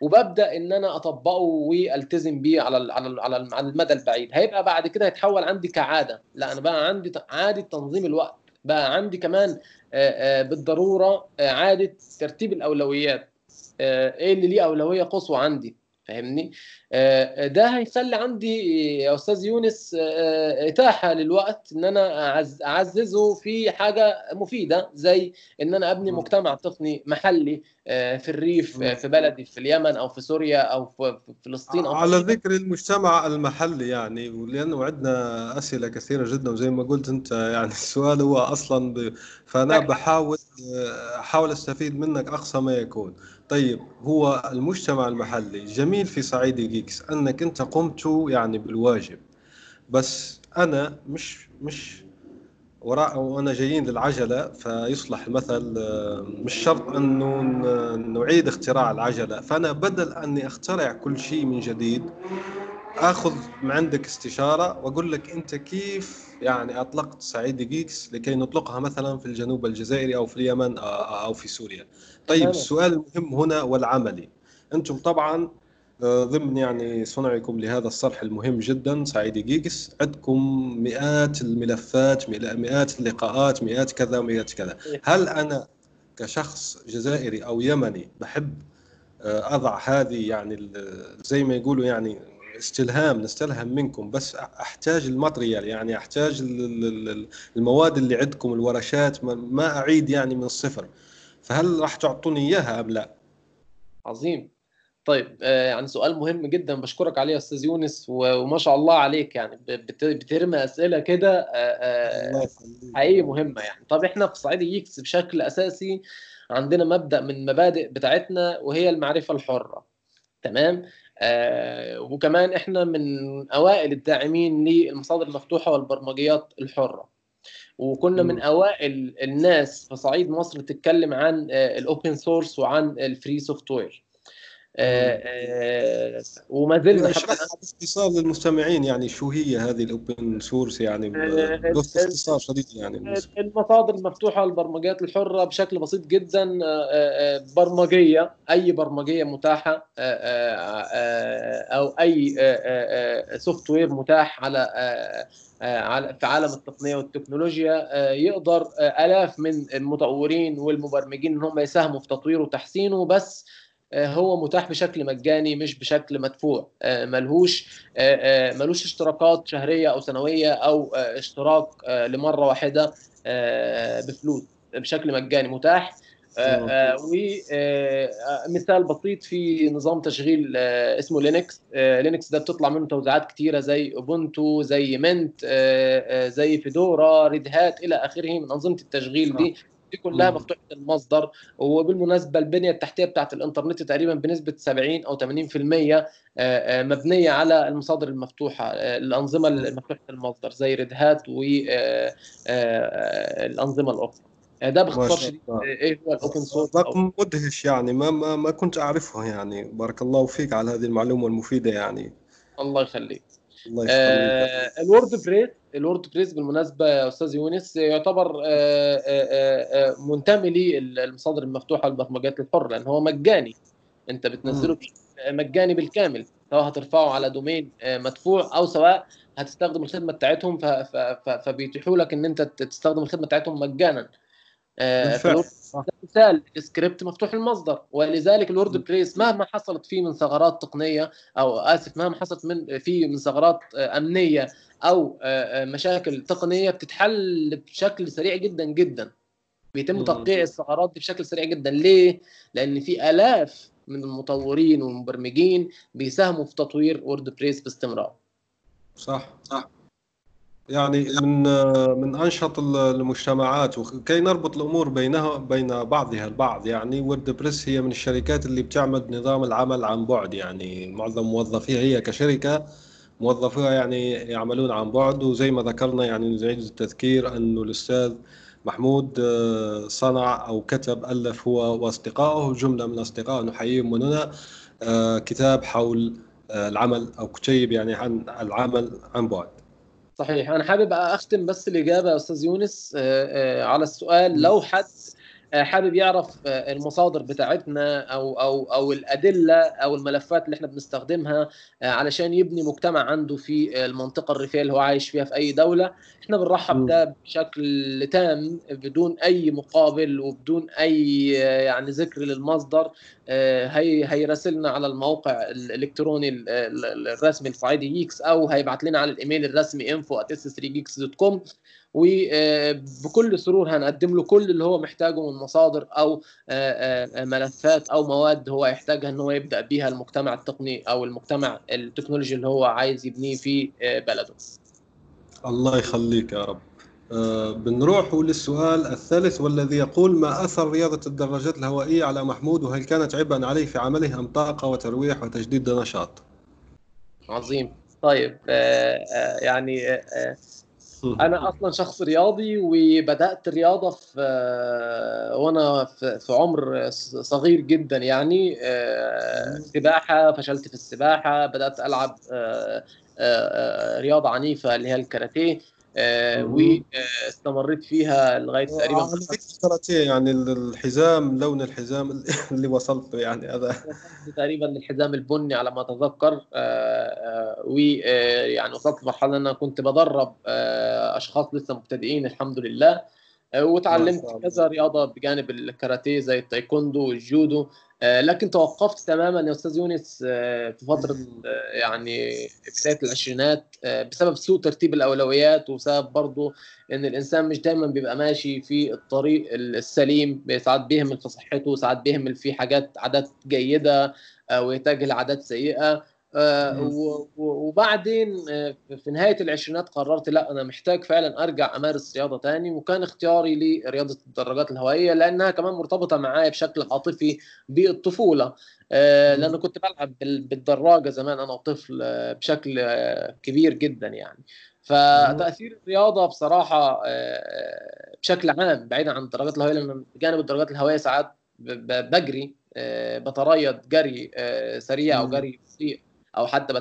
وببدأ إن أنا أطبقه وألتزم بيه على على على على المدى البعيد. هيبقى بعد كده هيتحول عندي كعادة. لا أنا بقى عندي عادة تنظيم الوقت. بقى عندي كمان بالضرورة عادة ترتيب الأولويات. إيه اللي ليه أولوية قصوى عندي؟ فاهمني؟ ده هيخلي عندي يا أستاذ يونس إتاحة للوقت إن أنا أعززه في حاجة مفيدة زي إن أنا أبني مجتمع تقني محلي في الريف في بلدي في اليمن أو في سوريا أو في فلسطين أو على ذكر المجتمع المحلي يعني ولأنه عندنا أسئلة كثيرة جدا وزي ما قلت أنت يعني (laughs) السؤال هو أصلا ب... فأنا بحاول أحاول أستفيد منك أقصى ما يكون. طيب هو المجتمع المحلي جميل في صعيدي جيكس أنك أنت قمت يعني بالواجب بس أنا مش مش وراء وأنا جايين للعجلة فيصلح المثل آه، مش شرط أنه نعيد اختراع العجلة فأنا بدل أني أخترع كل شيء من جديد آخذ من عندك استشارة وأقول لك أنت كيف يعني أطلقت صعيدي جيكس لكي نطلقها مثلا في الجنوب الجزائري أو في اليمن أو في سوريا. طيب السؤال المهم هنا والعملي. أنتم طبعا آه، ضمن يعني صنعكم لهذا الصرح المهم جدا صعيدي جيكس عندكم مئات الملفات مئات اللقاءات مئات كذا ومئات كذا. هل أنا كشخص جزائري أو يمني بحب آه، أضع هذه يعني زي ما يقولوا يعني استلهام نستلهم منكم بس أحتاج ال material يعني أحتاج المواد اللي عندكم الورشات ما أعيد يعني من الصفر. فهل راح تعطوني إياها أم لا؟ عظيم. طيب آه، يعني سؤال مهم جدا بشكرك عليه يا أستاذ يونس وما شاء الله عليك يعني بترمي أسئلة كده آه، آه، حقيقي مهمة يعني. طب إحنا في صعيد يكس بشكل أساسي عندنا مبدأ من المبادئ بتاعتنا وهي المعرفة الحرة. تمام؟ آه وكمان إحنا من أوائل الداعمين للمصادر المفتوحة والبرمجيات الحرة. وكنا من أوائل الناس في صعيد مصر تتكلم عن ال open source وعن ال free software آه، آه، وما زلنا باختصار للمستمعين يعني شو هي هذه ال open source يعني آه، باختصار شديد يعني. المصادر المفتوحه البرمجيات الحرة بشكل بسيط جدا برمجية أي برمجية متاحة أو أي software متاح على في عالم التقنية والتكنولوجيا يقدر آلاف من المطورين والمبرمجين ان هم يساهموا في تطويره وتحسينه بس آه، هو متاح بشكل مجاني مش بشكل مدفوع. آه، ملهوش آه، ملوش اشتراكات شهرية أو سنوية أو اشتراك لمرة واحدة بفلوس بشكل مجاني متاح. ومثال بسيط في نظام تشغيل اسمه لينكس. لينكس ده بتطلع منه توزيعات كتيرة زي اوبونتو زي منت زي فيدورا ريد هات إلى آخره من أنظمة التشغيل دي. دي كلها مفتوحة المصدر وبالمناسبة البنية التحتية بتاعت الإنترنت تقريبا بنسبة 70 أو 80% آه، آه، مبنية على المصادر المفتوحة آه، الأنظمة المفتوحة المصدر زي ريد هات والانظمه الأخرى. ده باختصار شديد إيه هو ال open source رقم مدهش يعني ما, ما ما كنت اعرفه يعني. بارك الله فيك على هذه المعلومة المفيدة يعني. الله يخليك. الله يخليك. آه ال WordPress ال WordPress بالمناسبة يا أستاذ يونس يعتبر آه آه آه منتمي للمصادر المفتوحة البرمجيات الحرة لأن هو مجاني. أنت بتنزله مجاني بالكامل سواء هترفعه على domain مدفوع أو سواء هتستخدم الخدمة بتاعتهم فبيتيحوا لك إن أنت تستخدم الخدمة بتاعتهم مجانا. مثال سكريبت مفتوح المصدر ولذلك ال WordPress مهما حصلت فيه من ثغرات تقنية أو آسف مهما حصلت من فيه من ثغرات آه، أمنية أو آه، آه، مشاكل تقنية بتتحل بشكل سريع جدا جدا. بيتم تغطية الثغرات دي بشكل سريع جدا. ليه؟ لأن في آلاف من المطورين والمبرمجين بيساهموا في تطوير WordPress باستمرار. صح. صح. يعني من من أنشط المجتمعات وكي نربط الأمور بينها بين بعضها البعض. يعني WordPress هي من الشركات اللي بتعمل نظام العمل عن بعد. يعني معظم موظفيها هي كشركة موظفيها يعني يعملون عن بعد. وزي ما ذكرنا يعني نعيد التذكير إنه الأستاذ محمود آه، صنع أو كتب ألف هو وأصدقائه. جملة من أصدقائه نحييهم من هنا آه، كتاب حول آه، العمل أو كتيب يعني عن العمل عن بعد. صحيح. أنا حابب أختم بس الإجابة يا أستاذ يونس آه، آه، على السؤال. لو حد حابب يعرف المصادر بتاعتنا أو أو أو الأدلة أو الملفات اللي إحنا بنستخدمها علشان يبني مجتمع عنده في المنطقة الريفية اللي هو عايش فيها في أي دولة. إحنا بنرحب ده بشكل تام بدون أي مقابل وبدون أي يعني ذكر للمصدر هو هيراسلنا على الموقع الإلكتروني الرسمي الصعيدي Geeks أو هيبعت لنا على الإيميل الرسمي info@s3geeks.com وبكل سرور هنقدم له كل اللي هو محتاجه من مصادر أو ملفات أو مواد هو يحتاجها إن هو يبدأ بيها المجتمع التقني أو المجتمع التكنولوجي اللي هو عايز يبنيه في بلده. الله يخليك يا رب. آه بنروح للسؤال الثالث والذي يقول ما أثر رياضة الدراجات الهوائية على محمود وهل كانت عبئا عليه في عمله أم طاقة وترويح وتجديد نشاط؟ عظيم طيب آه آه يعني آه (laughs) أنا أصلا شخص رياضي وبدأت الرياضة في آه، وأنا في عمر صغير جدا يعني آه، سباحة فشلت في السباحة بدأت ألعب آه، رياضة عنيفة اللي هي الكاراتيه. واستمريت فيها لغاية تقريبا الكاراتيه يعني الحزام لون الحزام (laughs) اللي وصلت يعني هذا. (laughs) تقريبا الحزام البني على ما أتذكر آه، آه، ويعني وصلت لمرحله إن أنا كنت بدرب أشخاص لسه مبتدئين الحمد لله. وتعلمت كذا رياضة بجانب الكاراتيه زي التايكوندو والجودو. آه، لكن توقفت تماما يا أستاذ يونس آه، في فترة آه، يعني بداية العشرينات بسبب سوء ترتيب الأولويات وبسبب برضه إن الإنسان مش دايما بيبقى ماشي في الطريق السليم ساعات بيهمل في صحته ساعات بيهمل في حاجات عادات جيدة ويتجه لعادات سيئة. آه، وبعدين آه، في نهاية العشرينات قررت لا أنا محتاج فعلا أرجع أمارس رياضة تاني وكان اختياري لرياضة الدراجات الهوائية لأنها كمان مرتبطة معايا بشكل عاطفي بالطفولة. آه، لأنه كنت بلعب بالدراجة زمان أنا وطفل بشكل كبير جدا يعني. فتأثير الرياضة بصراحة بشكل عام بعيدا عن الدراجات الهوائية لأن بجانب الدراجات الهوائية ساعات بجري بتريض جري سريع أو جري بطيء أو حتى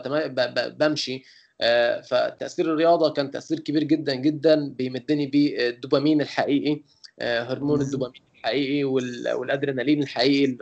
بمشي. آه، فتأثير الرياضة كان تأثير كبير جدا جدا بيمدني بالدوبامين الحقيقي آه، هرمون الدوبامين. الحقيقي والأدرينالين الحقيقي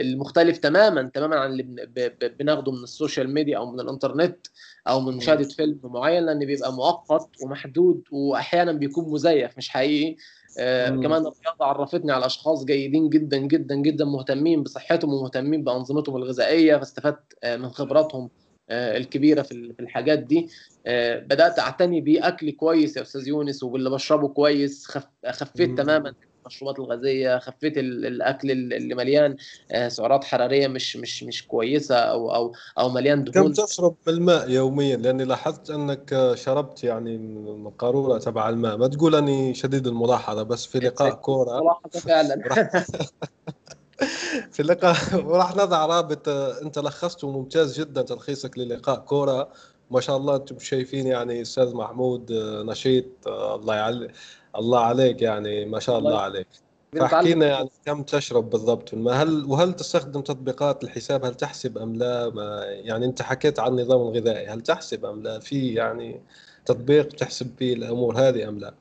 المختلف تماما تماما عن اللي بناخده من ال social media أو من الإنترنت أو من مشاهدة فيلم معين لأن بيبقى مؤقت ومحدود واحيانا بيكون مزيف مش حقيقي. آه كمان الرياضة عرفتني على أشخاص جيدين جدا جدا جدا مهتمين بصحتهم ومهتمين بأنظمتهم الغذائية فاستفدت آه من خبراتهم. الكبيرة في الحاجات دي. آه بدأت أعتني بأكل كويس يا أستاذ يونس وباللي بشربه كويس. خف... خفيت تماما المشروبات الغازية خفيت الأكل اللي مليان آه، سعرات حرارية مش مش مش كويسة أو أو أو مليان دهون. كم تشرب الماء يوميا؟ لأني لاحظت أنك شربت يعني من قاروره تبع الماء. ما تقول أني شديد الملاحظة بس في لقاء كورة. ملاحظه فعلا. (laughs) (laughs) (laughs) في اللقاء. (laughs) وراح نضع رابط انت لخصته ممتاز جدا تلخيصك للقاء كورة. ما شاء الله أنتم شايفين يعني أستاذ محمود نشيط الله يعلي الله عليك يعني ما شاء الله, عليك. فاحكي لنا يعني كم تشرب بالضبط. هل وهل تستخدم تطبيقات الحساب هل تحسب أم لا؟ ما يعني انت حكيت عن النظام الغذائي هل تحسب أم لا؟ في يعني تطبيق تحسب فيه الأمور هذه أم لا؟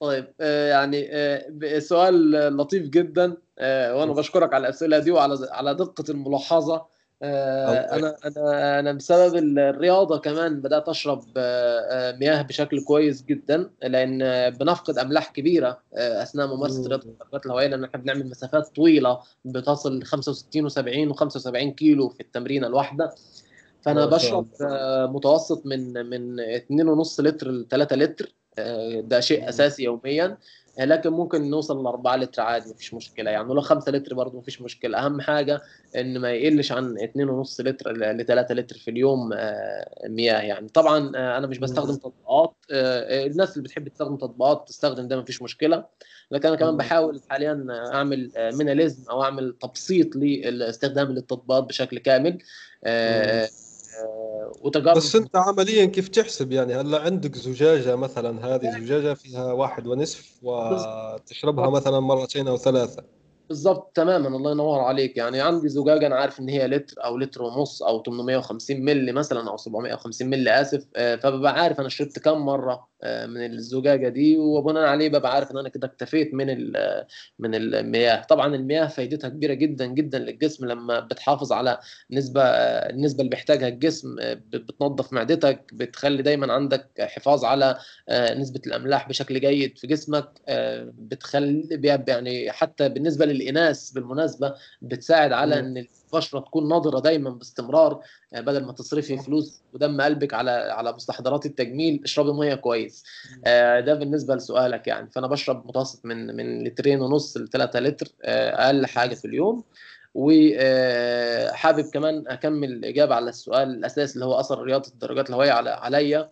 طيب آه، يعني آه، سؤال لطيف جدا. آه، وأنا بشكرك على الأسئلة دي وعلى على دقة الملاحظة. آه، أنا أنا أنا بسبب الرياضة كمان بدأت أشرب آه، آه، مياه بشكل كويس جدا لأن بنفقد أملاح كبيرة أثناء ممارسة رياضة الدراجات الهوائية لأن إحنا بنعمل مسافات طويلة بتصل 65 و70 و75 كيلو في التمرينة الواحدة. فأنا بشرب متوسط من من 2.5 لتر ل 3 لتر ده شيء أساسي يوميا. لكن ممكن نوصل ل 4 لتر عادي مفيش مشكلة. يعني لو 5 لتر برضه مفيش مشكلة. أهم حاجة إن ما يقلش عن 2.5 لتر ل 3 لتر في اليوم آه، مياه يعني. طبعا آه، أنا مش بستخدم تطبيقات. آه، الناس اللي بتحب تستخدم تطبيقات تستخدم ده مفيش مشكلة. لكن أنا كمان بحاول حاليا أعمل ميناليزم أو أعمل تبسيط لاستخدام التطبيقات بشكل كامل. وتجارب بس انت عمليا كيف تحسب؟ يعني هلا عندك زجاجة مثلا هذه زجاجه فيها واحد ونصف وتشربها مثلا مرتين أو ثلاثة. بالظبط تماما الله ينور عليك. يعني عندي زجاجة أنا عارف إن هي لتر أو لتر ونص أو 850 مللي مثلا أو 750 مللي آسف آه، فببقى عارف أنا شربت كم مرة. من الزجاجة دي وبناء عليه ببقى عارف إن أنا كده اكتفيت من من المياه. طبعا المياه فايدتها كبيرة جدا جدا للجسم لما بتحافظ على نسبة النسبة اللي بيحتاجها الجسم بتنظف معدتك بتخلي دايما عندك حفاظ على آه، نسبة الأملاح بشكل جيد في جسمك بتخلي يعني حتى بالنسبة للإناث بالمناسبة بتساعد على إن البشرة تكون ناضرة دايما باستمرار يعني بدل ما تصرفي فلوس ودم قلبك على على مستحضرات التجميل اشربي مية كويس. آه ده بالنسبة لسؤالك يعني. فأنا بشرب متوسط من من لترين ونص ل 3 لتر آه أقل حاجة في اليوم. وحابب آه، كمان أكمل الاجابه على السؤال الأساسي اللي هو أثر رياضة الدرجات الهوائية على عليا.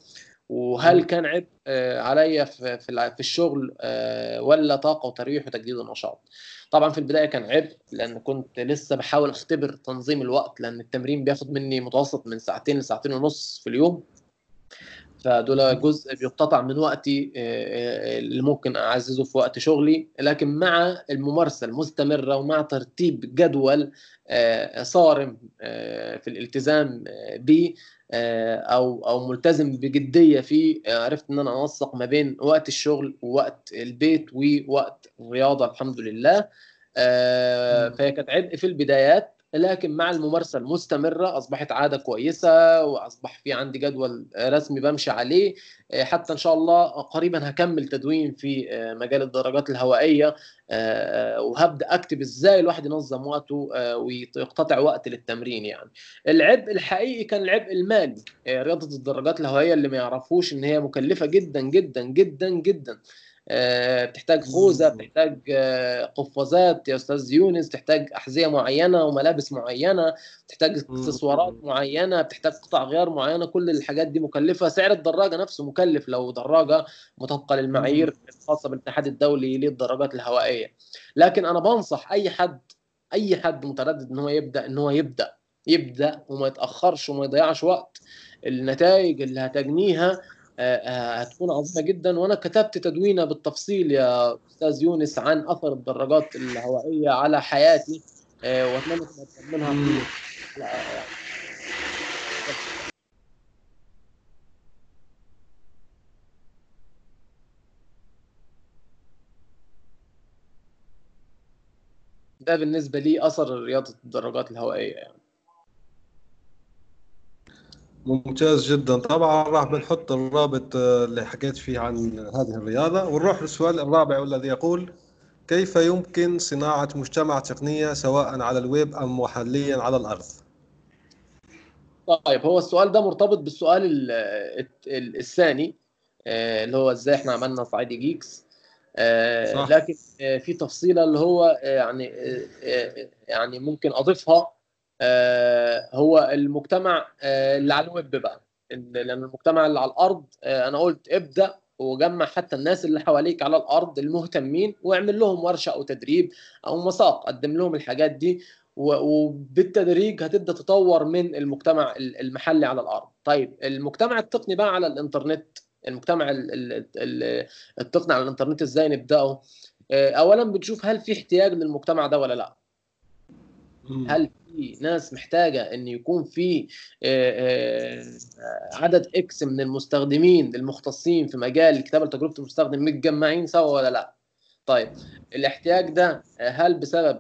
وهل كان عبء آه، عليا في في الشغل آه، ولا طاقة وتريح وتجديد النشاط؟ طبعا في البداية كان عبء لأن كنت لسه بحاول أختبر تنظيم الوقت لأن التمرين بياخد مني متوسط من ساعتين لساعتين ونص في اليوم. فدول جزء بيقتطع من وقتي اللي ممكن أعززه في وقت شغلي. لكن مع الممارسة المستمرة ومع ترتيب جدول صارم في الالتزام به أو أو ملتزم بجدية فيه عرفت إن أنا أنسق ما بين وقت الشغل ووقت البيت ووقت الرياضة الحمد لله. فهي كانت عبء في البدايات. لكن مع الممارسة المستمرة أصبحت عادة كويسة وأصبح في عندي جدول رسمي بمشي عليه. حتى إن شاء الله قريبا هكمل تدوين في مجال الدراجات الهوائية. وهبدأ أكتب إزاي الواحد ينظم وقته ويقتطع وقت للتمرين يعني. العبء الحقيقي كان العبء المالي. رياضة الدراجات الهوائية اللي ما يعرفوش إن هي مكلفة جدا جدا جدا جدا. بتحتاج خوذه بتحتاج قفازات يا أستاذ يونس بتحتاج أحذية معينة وملابس معينة بتحتاج اكسسوارات معينة بتحتاج قطع غيار معينة كل الحاجات دي مكلفة. سعر الدراجة نفسه مكلف لو دراجة مطابقه للمعايير الخاصة بالاتحاد الدولي للدراجات الهوائية. لكن أنا بنصح أي حد أي حد متردد إن هو يبدأ إن هو يبدأ يبدأ وما يتأخرش وما يضيعش وقت النتائج اللي هتجنيها هتكون عظيمة جدا. وأنا كتبت تدوينة بالتفصيل يا أستاذ يونس عن أثر الدراجات الهوائية على حياتي وأتمنى تطمنها في ده بالنسبة لي أثر رياضة الدراجات الهوائية يعني. ممتاز جدا. طبعا راح بنحط الرابط اللي حكيت فيه عن هذه الرياضة. ونروح للسؤال الرابع والذي يقول كيف يمكن صناعة مجتمع تقنية سواء على الويب أم محليا على الأرض؟ طيب هو السؤال ده مرتبط بالسؤال الثاني اللي هو إزاي إحنا عملنا صعيدي Geeks. صح. لكن في تفصيلة اللي هو يعني يعني ممكن أضيفها. هو المجتمع اللي على الويب بقى. لأن المجتمع اللي على الأرض أنا قلت ابدأ وجمع حتى الناس اللي حواليك على الأرض المهتمين واعمل لهم ورشة أو تدريب أو مساق قدم لهم الحاجات دي وبالتدريج هتبدأ تطور من المجتمع المحلي على الأرض. طيب المجتمع التقني بقى على الإنترنت المجتمع التقني على الإنترنت إزاي نبدأه؟ اولا بنشوف هل في احتياج للمجتمع ده ولا لأ. هل في ناس محتاجة إن يكون في عدد إكس من المستخدمين المختصين في مجال كتابة تجربة المستخدم متجمعين سوا ولا لأ؟ طيب الاحتياج ده هل بسبب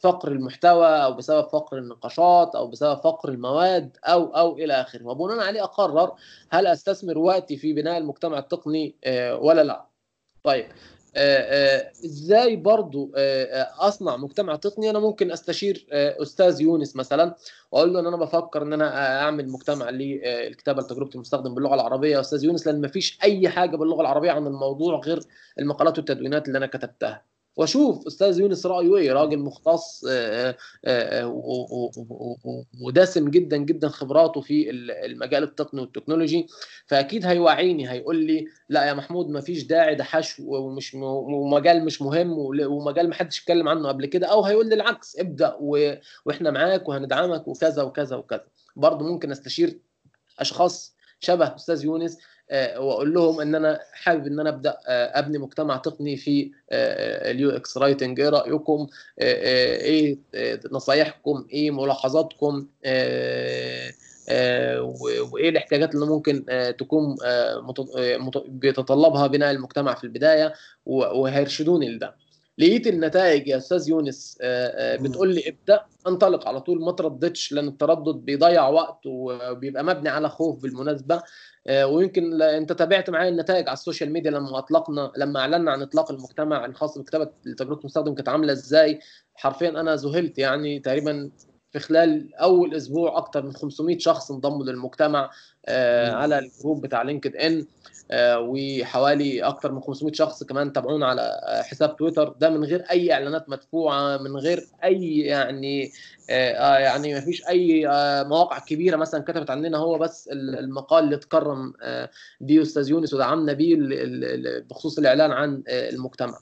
فقر المحتوى أو بسبب فقر النقاشات أو بسبب فقر المواد أو أو إلى آخره؟ وبناء عليه أقرر هل أستثمر وقتي في بناء المجتمع التقني ولا لأ؟ طيب إزاي برضو أصنع مجتمع تقني أنا ممكن أستشير أستاذ يونس مثلا وأقول له إن أنا بفكر إن أنا أعمل مجتمع للكتابه لتجربة المستخدم باللغة العربية يا أستاذ يونس لأن مفيش أي حاجة باللغة العربية عن الموضوع غير المقالات والتدوينات اللي أنا كتبتها. وأشوف أستاذ يونس رايه إيه راجل مختص ودسم جدا جدا خبراته في المجال التقني والتكنولوجي. فأكيد هيوعيني هيقول لي لا يا محمود ما فيش داعي ده حشو ومش ومجال مش مهم ومجال ما حدش اتكلم عنه قبل كده. أو هيقول لي العكس ابدأ وإحنا معاك وهندعمك وكذا وكذا وكذا. برضه ممكن أستشير أشخاص شبه أستاذ يونس وأقول لهم إن أنا حابب إن أنا أبدأ أبني مجتمع تقني في ال UX writing إيه رأيكم؟ إيه نصايحكم؟ إيه ملاحظاتكم؟ وإيه الاحتياجات اللي ممكن تكون بيتطلبها بناء المجتمع في البداية؟ وهيرشدوني لده. لقيت النتائج يا أستاذ يونس بتقول لي ابدأ انطلق على طول ما ترددش لأن التردد بيضيع وقت وبيبقى مبني على خوف بالمناسبة. ويمكن أنت تابعت معايا النتائج على ال social media لما أطلقنا لما أعلنا عن إطلاق المجتمع الخاص بكتابة تجربه المستخدم كانت عاملة إزاي. حرفيا أنا ذهلت يعني تقريبا في خلال أول أسبوع أكثر من 500 شخص انضموا للمجتمع على ال group بتاع LinkedIn وحوالي أكثر من 500 شخص كمان تابعونا على حساب تويتر. ده من غير أي إعلانات مدفوعة من غير أي يعني آه يعني ما فيش أي آه مواقع كبيرة مثلا كتبت عننا هو بس المقال اللي اتكرم آه بيه أستاذ يونس ودعمنا بيه بخصوص الإعلان عن المجتمع.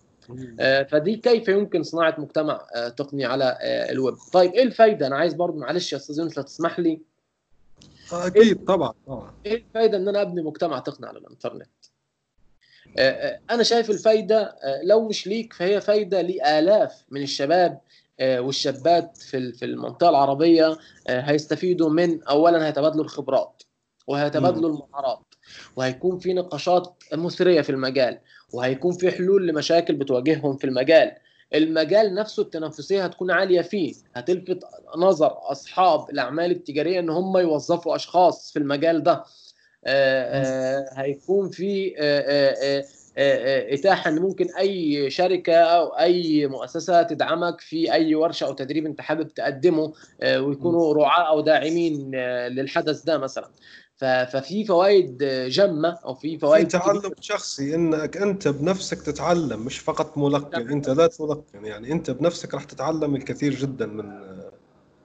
فدي كيف يمكن صناعة مجتمع تقني على الويب. طيب إيه الفايدة؟ أنا عايز برضه معلش يا أستاذ يونس لو تسمح لي. أكيد طبعا طبعا. إيه الفايدة إن أنا أبني مجتمع تقني على الإنترنت؟ أنا شايف الفايدة لو مش ليك فهي فايدة لآلاف من الشباب والشابات في في المنطقة العربية هيستفيدوا من اولا هيتبادلوا الخبرات وهيتبادلوا المهارات وهيكون في نقاشات مثرية في المجال وهيكون في حلول لمشاكل بتواجههم في المجال. المجال نفسه التنافسية هتكون عالية فيه. هتلفت نظر أصحاب الأعمال التجارية إن هم يوظفوا أشخاص في المجال ده. هيكون في إتاحة إن ممكن أي شركة أو أي مؤسسة تدعمك في أي ورشة أو تدريب أنت حابب تقدمه ويكونوا رعاة أو داعمين للحدث ده مثلا. ففي فوائد جمه أو في فوائد في تعلم شخصي إنك أنت بنفسك تتعلم مش فقط ملقن أنت لا تلقن يعني أنت بنفسك راح تتعلم الكثير جدا من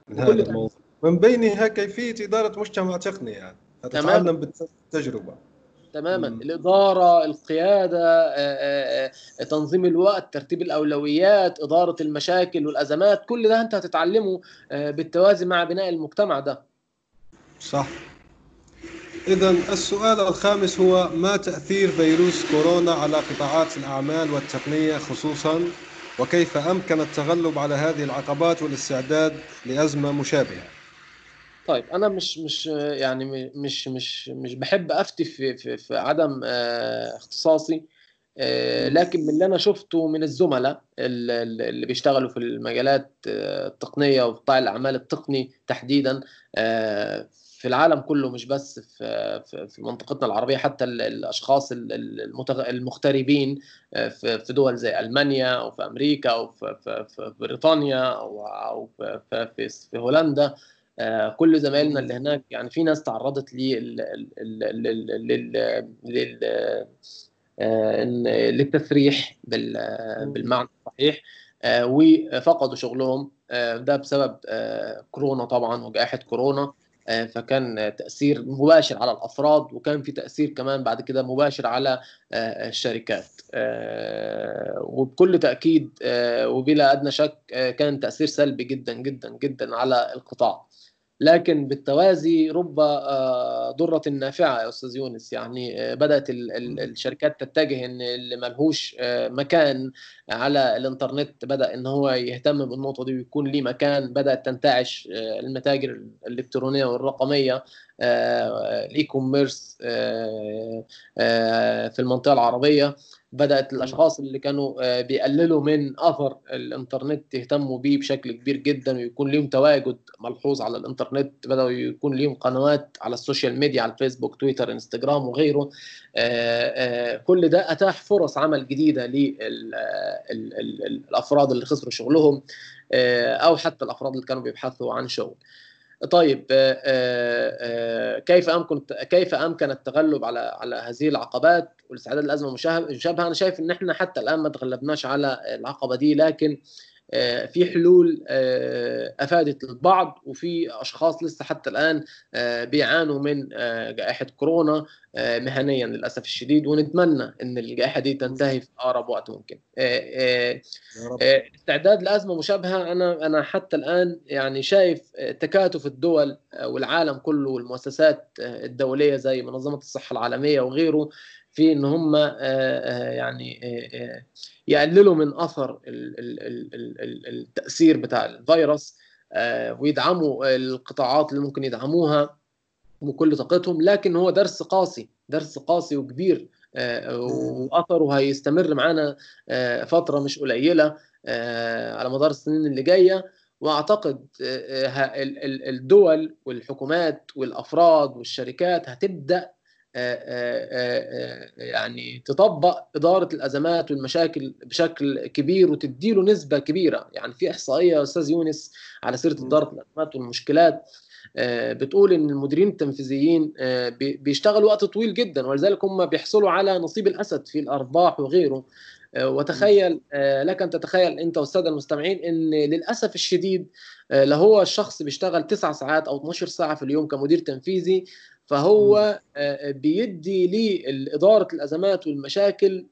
من هذا الموضوع. من بينها كيفية إدارة مجتمع تقني يعني. تتعلم بالتجربة. تماما. مم. الإدارة القيادة تنظيم الوقت ترتيب الأولويات إدارة المشاكل والأزمات كل ده أنت هتتعلمه بالتوازي مع بناء المجتمع ده. صح. إذا السؤال الخامس هو ما تأثير فيروس كورونا على قطاعات الأعمال والتقنية خصوصا وكيف أمكن التغلب على هذه العقبات والاستعداد لأزمة مشابهة؟ طيب أنا مش مش يعني مش مش مش بحب أفتي في في, في عدم اختصاصي لكن من اللي أنا شفته من الزملاء اللي بيشتغلوا في المجالات التقنية وقطاع الأعمال التقني تحديدا في العالم كله مش بس في في منطقتنا العربية حتى الأشخاص المغتربين في دول زي ألمانيا أو في أمريكا أو في بريطانيا أو في في هولندا كل زمايلنا اللي هناك يعني في ناس تعرضت لل للتسريح بالمعنى الصحيح وفقدوا شغلهم ده بسبب كورونا طبعا وجائحة كورونا. فكان تأثير مباشر على الأفراد وكان في تأثير كمان بعد كده مباشر على الشركات. وبكل تأكيد وبلا أدنى شك كان تأثير سلبي جدا جدا جدا على القطاع. لكن بالتوازي رب ضرة نافعة يا أستاذ يونس. يعني بدأت الشركات تتجه إن اللي ملهوش مكان على الإنترنت بدأ إن هو يهتم بالنقطة دي ويكون ليه مكان بدأت تنتعش المتاجر الإلكترونية والرقمية ال e-commerce في المنطقة العربية. بدأت الأشخاص اللي كانوا بيقللوا من أثر الإنترنت يهتموا بيه بشكل كبير جدا ويكون ليهم تواجد ملحوظ على الإنترنت بدأوا يكون ليهم قنوات على ال social media على الفيسبوك تويتر إنستجرام وغيره. كل ده أتاح فرص عمل جديدة للافراد اللي خسروا شغلهم أو حتى الأفراد اللي كانوا بيبحثوا عن شغل. طيب كيف أمكن كيف أمكن التغلب على على هذه العقبات والاستعداد للأزمة المشابهه أنا شايف إن إحنا حتى الآن ما تغلبناش على العقبة دي لكن في حلول أفادت البعض وفي أشخاص لسه حتى الآن بيعانوا من جائحة كورونا مهنيا للأسف الشديد ونتمنى إن الجائحة دي تنتهي في أقرب وقت ممكن. استعداد لأزمة مشابهة أنا أنا حتى الآن يعني شايف تكاتف الدول والعالم كله والمؤسسات الدولية زي منظمة الصحة العالمية وغيره في إن هم يعني يقللوا من أثر التأثير بتاع الفيروس ويدعموا القطاعات اللي ممكن يدعموها بكل طاقتهم لكن هو درس قاسي درس قاسي وكبير وأثره هيستمر معانا فترة مش قليلة على مدار السنين اللي جاية. وأعتقد الدول والحكومات والأفراد والشركات هتبدأ يعني تطبق إدارة الأزمات والمشاكل بشكل كبير وتديله نسبة كبيرة. يعني في إحصائية أستاذ يونس على سيرة إدارة الأزمات والمشكلات بتقول إن المديرين التنفيذيين بيشتغلوا وقت طويل جدا ولذلك هم بيحصلوا على نصيب الأسد في الأرباح وغيره. وتخيل لك أن تتخيل أنت والساده المستمعين إن للأسف الشديد لو هو الشخص بيشتغل 9 ساعات أو 12 ساعة في اليوم كمدير تنفيذي فهو بيدي لإدارة الأزمات والمشاكل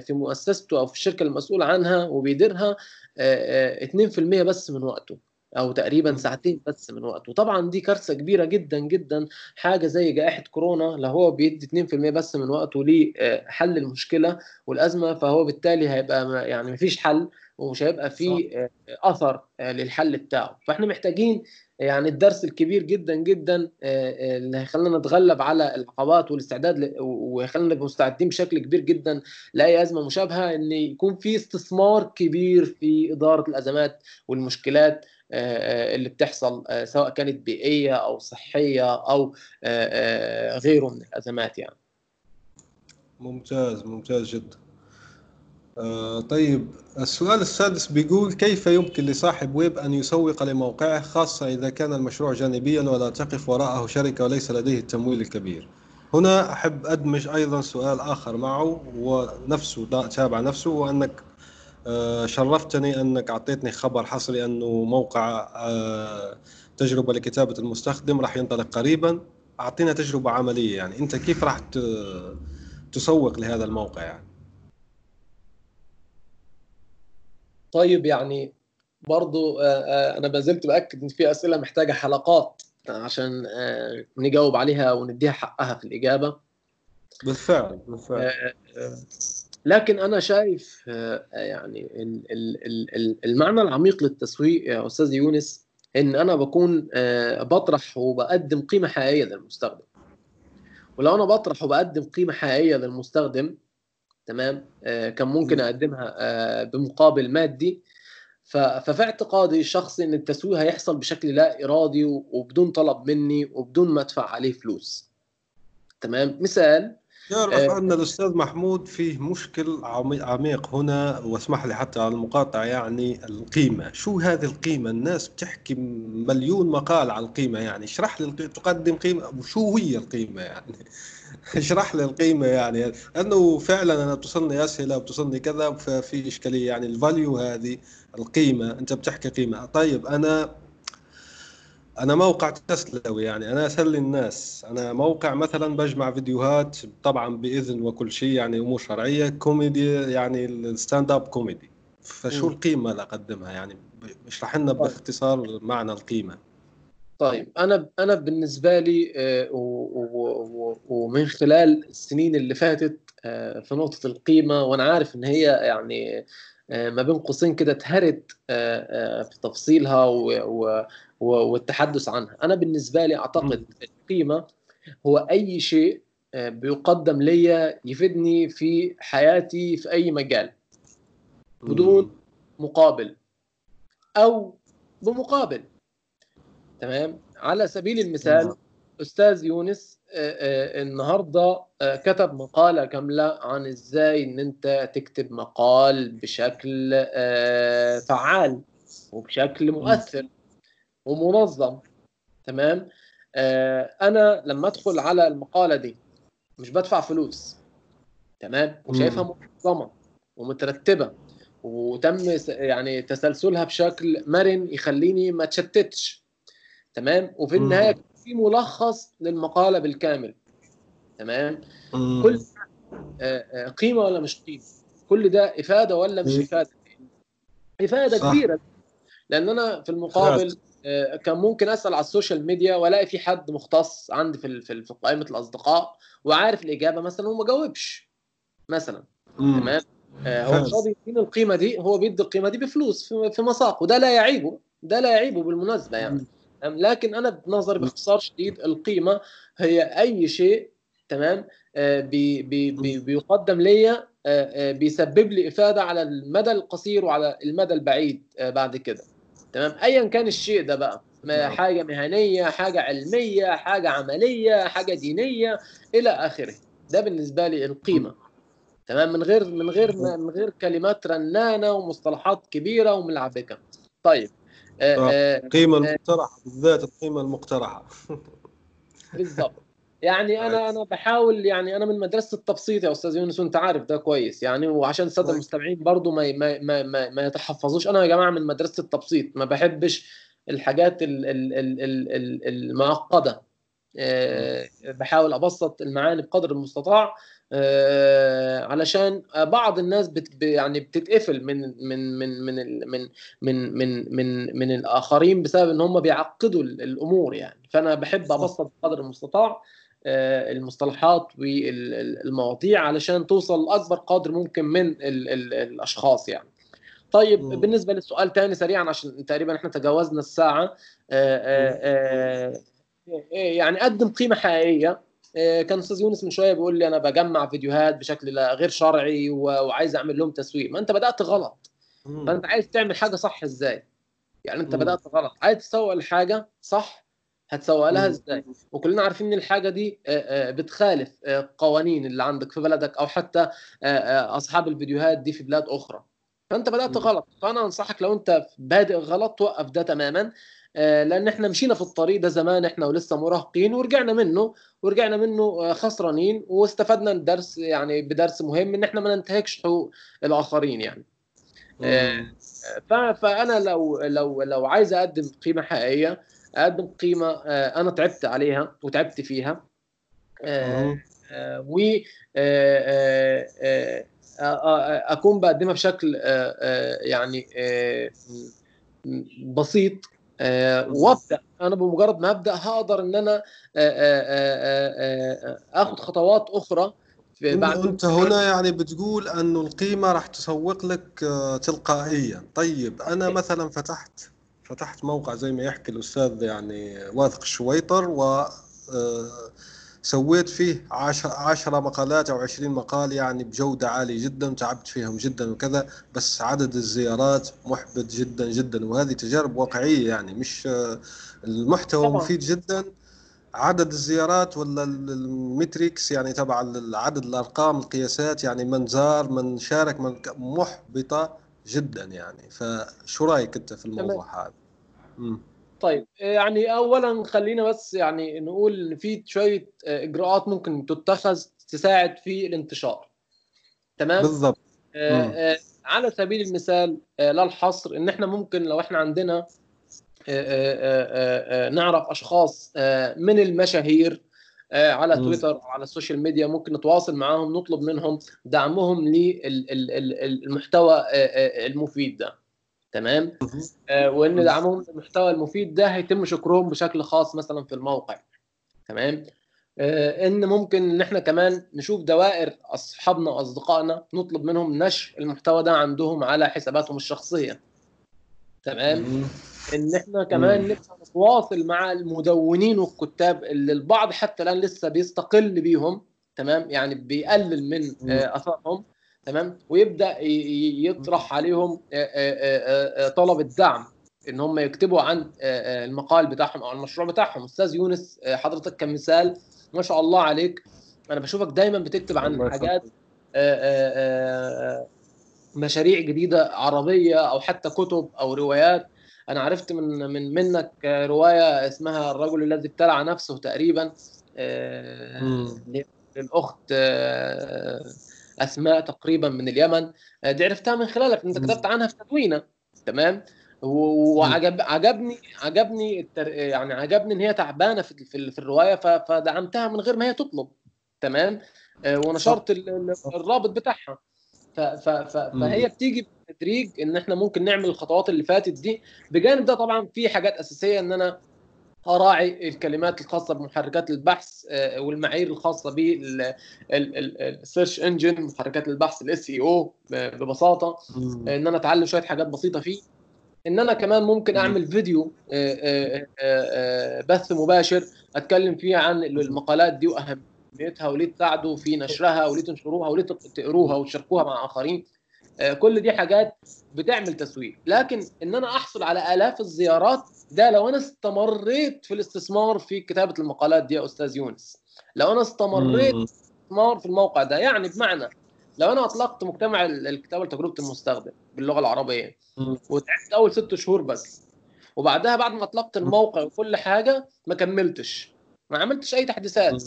في مؤسسته أو في الشركة المسؤول عنها وبيديرها 2% بس من وقته أو تقريبا ساعتين بس من وقت وطبعا دي كارثة كبيرة جدا جدا حاجة زي جائحة كورونا لو هو بيدي 2% بس من وقته لحل المشكلة والأزمة فهو بالتالي هيبقى يعني مفيش حل ومش هيبقى في أثر للحل بتاعه. فإحنا محتاجين يعني الدرس الكبير جدا جدا اللي هيخلينا نتغلب على العقبات والاستعداد ويخلينا نبقى مستعدين بشكل كبير جدا لأي أزمة مشابهة إن يكون في استثمار كبير في إدارة الأزمات والمشكلات اللي بتحصل سواء كانت بيئية أو صحية أو غيره من الأزمات يعني. ممتاز ممتاز جدا. آه طيب السؤال السادس بيقول كيف يمكن لصاحب ويب أن يسوق لموقعه خاصة إذا كان المشروع جانبيا ولا تقف وراءه شركة وليس لديه التمويل الكبير؟ هنا أحب أدمج أيضا سؤال آخر معه ونفسه تابع نفسه وأنك آه شرفتني أنك أعطيتني خبر حصري أنه موقع آه تجربة لكتابة المستخدم راح ينطلق قريبا. أعطينا تجربة عملية يعني. أنت كيف راح تسوق لهذا الموقع يعني؟ طيب يعني برضو أنا ما زلت بأكد إن في أسئلة محتاجة حلقات عشان نجاوب عليها ونديها حقها في الإجابة. بالفعل بالفعل. لكن أنا شايف يعني المعنى العميق للتسويق يا أستاذ يونس إن أنا بكون بطرح وبقدم قيمة حقيقية للمستخدم. ولو أنا بطرح وبقدم قيمة حقيقية للمستخدم تمام؟ آه كان ممكن أقدمها آه بمقابل مادي. ففي اعتقادي الشخصي إن التسويق هيحصل بشكل لا إرادي وبدون طلب مني وبدون ما أدفع عليه فلوس. تمام؟ مثال يعرف آه. أن الأستاذ محمود فيه مشكل عميق هنا واسمح لي حتى على المقاطعة يعني القيمة. شو هذه القيمة؟ الناس بتحكي مليون مقال على القيمة يعني اشرح لي تقدم قيمة وشو هي القيمة يعني؟ (laughs) اشرح لي القيمة يعني. لأنه فعلا أنا بتصلني أسئلة وبتصلني كذا ففي إشكالية يعني الفاليو هذه القيمة. أنت بتحكي قيمة. طيب أنا أنا موقع تسلية يعني أنا أسلي الناس. أنا موقع مثلا بجمع فيديوهات طبعا بإذن وكل شيء يعني أمور شرعية كوميدي يعني ال stand-up comedy. فشو م. القيمة اللي أقدمها؟ يعني اشرح لنا باختصار معنى القيمة. طيب أنا أنا بالنسبة لي ومن خلال السنين اللي فاتت في نقطة القيمة وأنا عارف إن هي يعني ما بين قوسين كده اتهرت في تفصيلها والتحدث عنها. أنا بالنسبة لي أعتقد القيمة هو أي شيء بيقدم ليا يفيدني في حياتي في أي مجال. بدون مقابل أو بمقابل. تمام؟ على سبيل المثال أستاذ يونس النهارده كتب مقاله كامله عن إزاي إن أنت تكتب مقال بشكل فعال وبشكل مؤثر ومنظم تمام؟ أنا لما أدخل على المقالة دي مش بدفع فلوس تمام؟ وشايفها منظمة ومترتبة وتم يعني تسلسلها بشكل مرن يخليني ما اتشتتش تمام؟ وفي النهاية في ملخص للمقالة بالكامل. تمام؟ مم. كل قيمة ولا مش قيمة؟ كل ده إفادة ولا مش إفادة؟ إفادة صح. كبيرة. لأن أنا في المقابل كان ممكن أسأل على السوشيال ميديا وألاقي في حد مختص عندي في في قائمة الأصدقاء وعارف الإجابة مثلا وما جاوبش مثلا. مم. تمام؟ آه، هو مش راضي يديني القيمة دي هو بيدي القيمة دي بفلوس في مساق وده لا يعيبه ده لا يعيبه بالمناسبة يعني؟ لكن أنا بنظري باختصار شديد القيمة هي أي شيء تمام؟ آه، بي بي بي بيقدم ليا آه، آه، بيسبب لي إفادة على المدى القصير وعلى المدى البعيد بعد كده. تمام؟ ايا كان الشيء ده بقى. ما نعم. حاجة مهنية حاجة علمية حاجة عملية حاجة دينية إلى آخره. ده بالنسبة لي القيمة. تمام؟ من غير من غير من غير كلمات رنانة ومصطلحات كبيرة وملعبكة. طيب. آه،. آه، القيمة المقترحة بالذات القيمة المقترحة. (laughs) بالظبط يعني أنا أنا بحاول يعني أنا من مدرسة التبسيط يا أستاذ يونس وأنت عارف ده كويس. يعني وعشان الساده. المستمعين برضو ما ما ما ما, ما يتحفظوش. أنا يا جماعة من مدرسة التبسيط ما بحبش الحاجات ال- ال- ال- ال- ال- المعقدة. آه، بحاول أبسط المعاني بقدر المستطاع. آه علشان بعض الناس بت يعني بتتقفل من من من من من من من من, من الآخرين بسبب إن هم بيعقدوا الأمور يعني. فأنا بحب أبسط قدر المستطاع آه المصطلحات والمواضيع علشان توصل لأكبر قدر ممكن من الـ الـ الأشخاص يعني. طيب م. بالنسبة للسؤال تاني سريعا عشان تقريبا إحنا تجاوزنا الساعة. آه، آه، آآ آآ آه، إيه، يعني قدم قيمة حقيقية. كان أستاذ يونس من شوية بيقول لي أنا بجمع فيديوهات بشكل غير شرعي وعايز أعمل لهم تسويق. ما أنت بدأت غلط. فأنت عايز تعمل حاجة صح إزاي؟ يعني أنت بدأت غلط. عايز تسوق الحاجة صح هتسوق لها إزاي؟ وكلنا عارفين إن الحاجة دي بتخالف قوانين اللي عندك في بلدك أو حتى أصحاب الفيديوهات دي في بلاد أخرى. فأنت بدأت غلط. فأنا أنصحك لو أنت بادئ غلط توقف ده تماما. لأن إحنا مشينا في الطريق ده زمان إحنا ولسه مراهقين ورجعنا منه ورجعنا منه خسرانين واستفدنا الدرس يعني بدرس مهم إن إحنا ما ننتهكش حقوق الآخرين يعني. فأنا لو لو لو عايز أقدم قيمة حقيقية أقدم قيمة أنا تعبت عليها وتعبت فيها. و أكون بقدمها بشكل يعني بسيط. وابدا أنا بمجرد ما أبدأ هقدر إن أنا آخد خطوات أخرى بعد أنت هنا يعني بتقول انه القيمة راح تسوق لك تلقائيا. طيب أنا مثلا فتحت فتحت موقع زي ما يحكي الأستاذ يعني واثق الشويطر و سويت فيه عشر, عشرة مقالات أو عشرين مقال يعني بجودة عالية جدا تعبت فيهم جدا وكذا بس عدد الزيارات محبط جدا جدا وهذه تجارب واقعية يعني مش المحتوى طبعا. مفيد جدا عدد الزيارات ولا المتريكس يعني تبع عدد الأرقام القياسات يعني من زار من شارك من محبطة جدا يعني فشو رأيك أنت في الموضوع هذا؟ طيب يعني اولا خلينا بس يعني نقول إن في شوية إجراءات ممكن تتخذ تساعد في الانتشار. تمام؟ بالضبط. آه على سبيل المثال لا الحصر إن إحنا ممكن لو إحنا عندنا نعرف أشخاص من المشاهير على تويتر أو على السوشيال ميديا ممكن نتواصل معاهم نطلب منهم دعمهم للمحتوى المفيد ده. تمام؟ وإن دعمهم للمحتوى المفيد ده هيتم شكرهم بشكل خاص مثلا في الموقع. تمام؟ إن ممكن إن إحنا كمان نشوف دوائر أصحابنا وأصدقائنا نطلب منهم نشر المحتوى ده عندهم على حساباتهم الشخصية. تمام؟ إن إحنا كمان نبقى نتواصل مع المدونين والكتاب اللي البعض حتى الآن لسه بيستقل بيهم. تمام؟ يعني بيقلل من اثرهم تمام؟ ويبدأ يطرح عليهم طلب الدعم إن هم يكتبوا عن المقال بتاعهم أو المشروع بتاعهم. أستاذ يونس حضرتك كمثال ما شاء الله عليك. أنا بشوفك دايما بتكتب عن حاجات مشاريع جديدة عربية أو حتى كتب أو روايات. أنا عرفت من من منك رواية اسمها الرجل الذي ابتلع نفسه تقريبا للاخت اسماء تقريبا من اليمن. دي عرفتها من خلالك انت كتبت عنها في تدوينة. تمام؟ وعجب عجبني عجبني التر... يعني عجبني إن هي تعبانة في في, في الرواية ف... فدعمتها من غير ما هي تطلب. تمام؟ ونشرت الرابط بتاعها. ف... ف... ف... فهي بتيجي بالتدريج إن إحنا ممكن نعمل الخطوات اللي فاتت دي. بجانب ده طبعا في حاجات أساسية إن أنا اراعي الكلمات الخاصة بمحركات البحث والمعايير الخاصة بال search engine محركات البحث ال SEO ببساطة إن أنا أتعلم شوية حاجات بسيطة فيه. إن أنا كمان ممكن أعمل فيديو بث مباشر أتكلم فيه عن المقالات دي وأهميتها وليه تساعدوا في نشرها وليه تنشروها وليه تقروها وتشاركوها مع آخرين. كل دي حاجات بتعمل تسويق. لكن إن أنا أحصل على آلاف الزيارات ده لو أنا استمريت في الاستثمار في كتابة المقالات دي يا أستاذ يونس. لو أنا استمريت في الاستثمار في الموقع ده يعني بمعنى لو أنا أطلقت مجتمع الكتابة لتجربة المستخدم باللغة العربية وتعبت أول ست شهور بس وبعدها بعد ما أطلقت الموقع وكل حاجة ما كملتش ما عملتش أي تحديثات.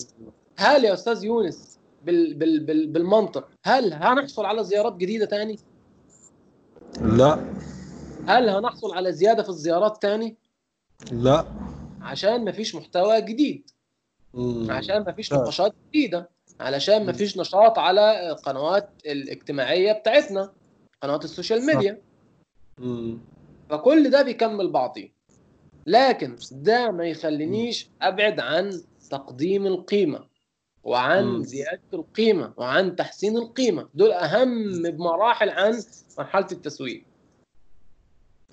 هل يا أستاذ يونس بال بال بال بالمنطق هل هنحصل على زيارات جديدة تاني؟ لا. هل هنحصل على زيادة في الزيارات تاني؟ لا. عشان ما فيش محتوى جديد. مم. عشان ما فيش نقاشات جديدة. علشان ما فيش نشاط على القنوات الاجتماعية بتاعتنا قنوات السوشيال ميديا. مم. فكل ده بيكمل بعضيه لكن ده ما يخلينيش أبعد عن تقديم القيمة وعن مم. زيادة القيمة وعن تحسين القيمة. دول أهم بمراحل عن مرحلة التسويق.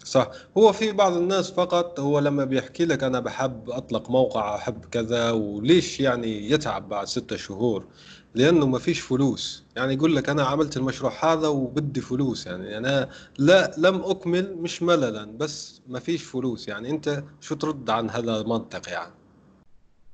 صح. هو في بعض الناس فقط هو لما بيحكي لك أنا بحب أطلق موقع أحب كذا وليش يعني يتعب بعد ستة شهور؟ لأنه ما فيش فلوس. يعني يقول لك أنا عملت المشروع هذا وبدي فلوس يعني. أنا لا لم أكمل مش مللا بس ما فيش فلوس يعني. أنت شو ترد عن هذا المنطق يعني؟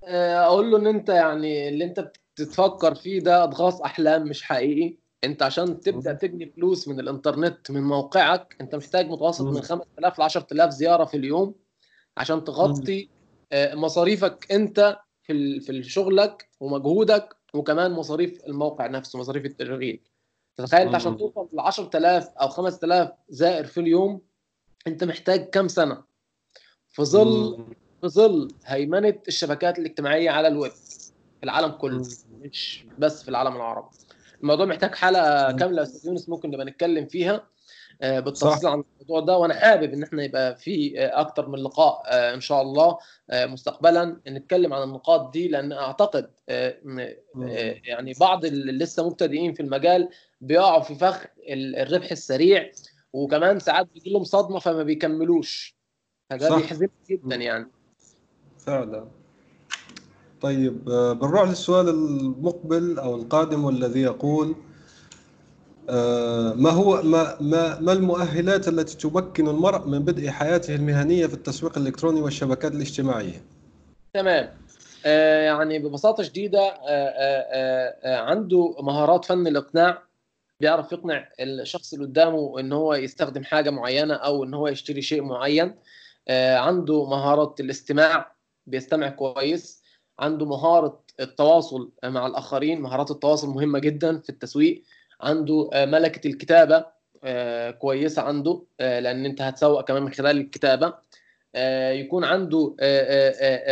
آه، أقول له إن أنت يعني اللي أنت بتتفكر فيه ده أضغاث أحلام مش حقيقي. انت عشان تبدأ. تجني فلوس من الانترنت من موقعك انت محتاج متوسط. من 5000 ل 10000 زيارة في اليوم عشان تغطي آه، مصاريفك انت في في شغلك ومجهودك وكمان مصاريف الموقع نفسه مصاريف التشغيل تتخيل انت عشان. توصل ل 10000 أو 5000 زائر في اليوم انت محتاج كام سنة في ظل. في ظل هيمنة الشبكات الاجتماعية على الويب في العالم كله مش بس في العالم العربي الموضوع محتاج حلقة. كاملة يا أستاذ يونس ممكن نبقى نتكلم فيها آه،. بالتفصيل عن الموضوع ده وأنا حابب إن إحنا يبقى في آه، أكتر من لقاء آه، إن شاء الله مستقبلا نتكلم عن النقاط دي لأن أعتقد يعني بعض اللي لسه مبتدئين في المجال بيقعوا في فخ ال- الربح السريع وكمان ساعات بيجي لهم صدمة فما بيكملوش فده. بيحزن جدا يعني فعلا طيب آه، بنروح للسؤال المقبل أو القادم والذي يقول آه، ما هو ما ما ما المؤهلات التي تمكن المرء من بدء حياته المهنية في التسويق الإلكتروني والشبكات الاجتماعية؟ تمام. آه، يعني ببساطة شديدة عنده مهارات فن الإقناع بيعرف يقنع الشخص اللي قدامه إن هو يستخدم حاجة معينة أو إن هو يشتري شيء معين. عنده مهارة الاستماع بيستمع كويس. عنده مهارة التواصل مع الآخرين مهارات التواصل مهمة جدا في التسويق. عنده آه، ملكة الكتابة آه، كويسة عنده آه، لأن أنت هتسوق كمان من خلال الكتابة. آه، يكون عنده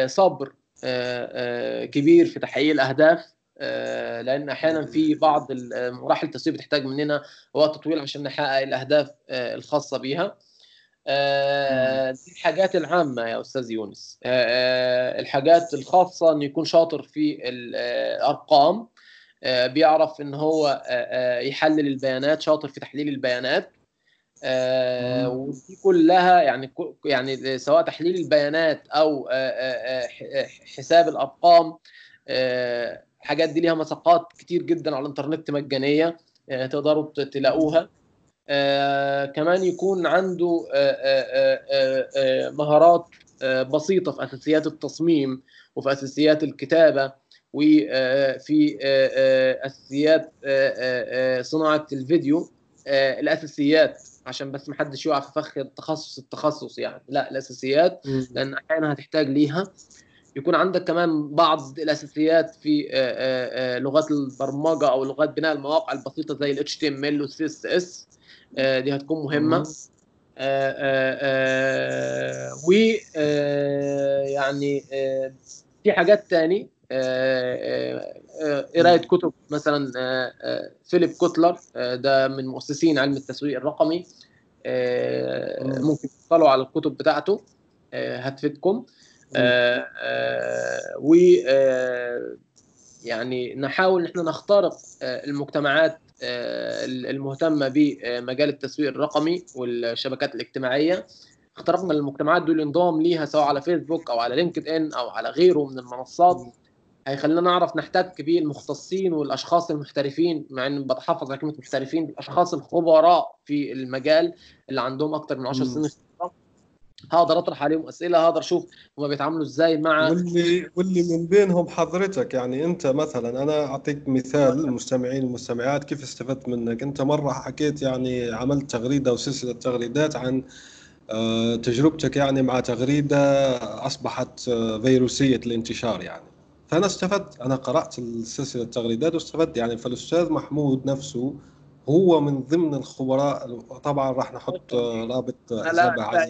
صبر كبير في تحقيق الأهداف. لأن أحيانا في بعض مراحل التسويق بتحتاج مننا وقت طويل عشان نحقق الأهداف الخاصة بيها. دي الحاجات العامة يا أستاذ يونس. آه، آه، الحاجات الخاصة انه يكون شاطر في الأرقام آه، بيعرف إن هو آه، آه، يحلل البيانات شاطر في تحليل البيانات. آه،. ودي كلها يعني يعني سواء تحليل البيانات آه، آه، آه، ح- حساب الأرقام آه، الحاجات دي ليها مساقات كتير جدا على الإنترنت مجانية آه، تقدروا تلاقوها. آه، كمان يكون عنده آه، آه، مهارات بسيطة في أساسيات التصميم وفي أساسيات الكتابة وفي أساسيات صناعة الفيديو الأساسيات عشان بس ما حدش يقع في فخ التخصص التخصص يعني لا الأساسيات لأن أحيانا هتحتاج ليها. يكون عندك كمان بعض الأساسيات في آه، آه، آه، لغات البرمجة أو لغات بناء المواقع البسيطة زي ال HTML وال CSS دي هتكون مهمة. و يعني في حاجات تاني. قراية كتب مثلا فيليب كوتلر ده من مؤسسين علم التسويق الرقمي مم. ممكن تطلعوا على الكتب بتاعته هتفيدكم. و آه، يعني نحاول إحنا نخترق آه، المجتمعات آه، المهتمة بمجال التسويق الرقمي والشبكات الاجتماعية اخترقنا المجتمعات دول انضم ليها سواء على فيسبوك أو على لينكد ان أو على غيره من المنصات هيخلينا نعرف نحتك بالمختصين والأشخاص المحترفين مع ان بتحفظ على كلمة محترفين الأشخاص الخبراء في المجال اللي عندهم أكتر من 10 مم. سنين. هقدر اطرح عليهم اسئله هقدر أشوف هما بيتعاملوا إزاي مع واللي واللي من بينهم حضرتك يعني انت مثلا أنا أعطيك مثال للمستمعين والمستمعات كيف استفدت منك؟ انت مرة حكيت يعني عملت تغريدة أو سلسله تغريدات عن آه، تجربتك يعني مع تغريدة أصبحت آه، فيروسيه الانتشار يعني. فأنا استفدت أنا قرأت السلسلة التغريدات واستفدت يعني. فالأستاذ محمود نفسه هو من ضمن الخبراء طبعا راح نحط آه، رابط حسابه لا على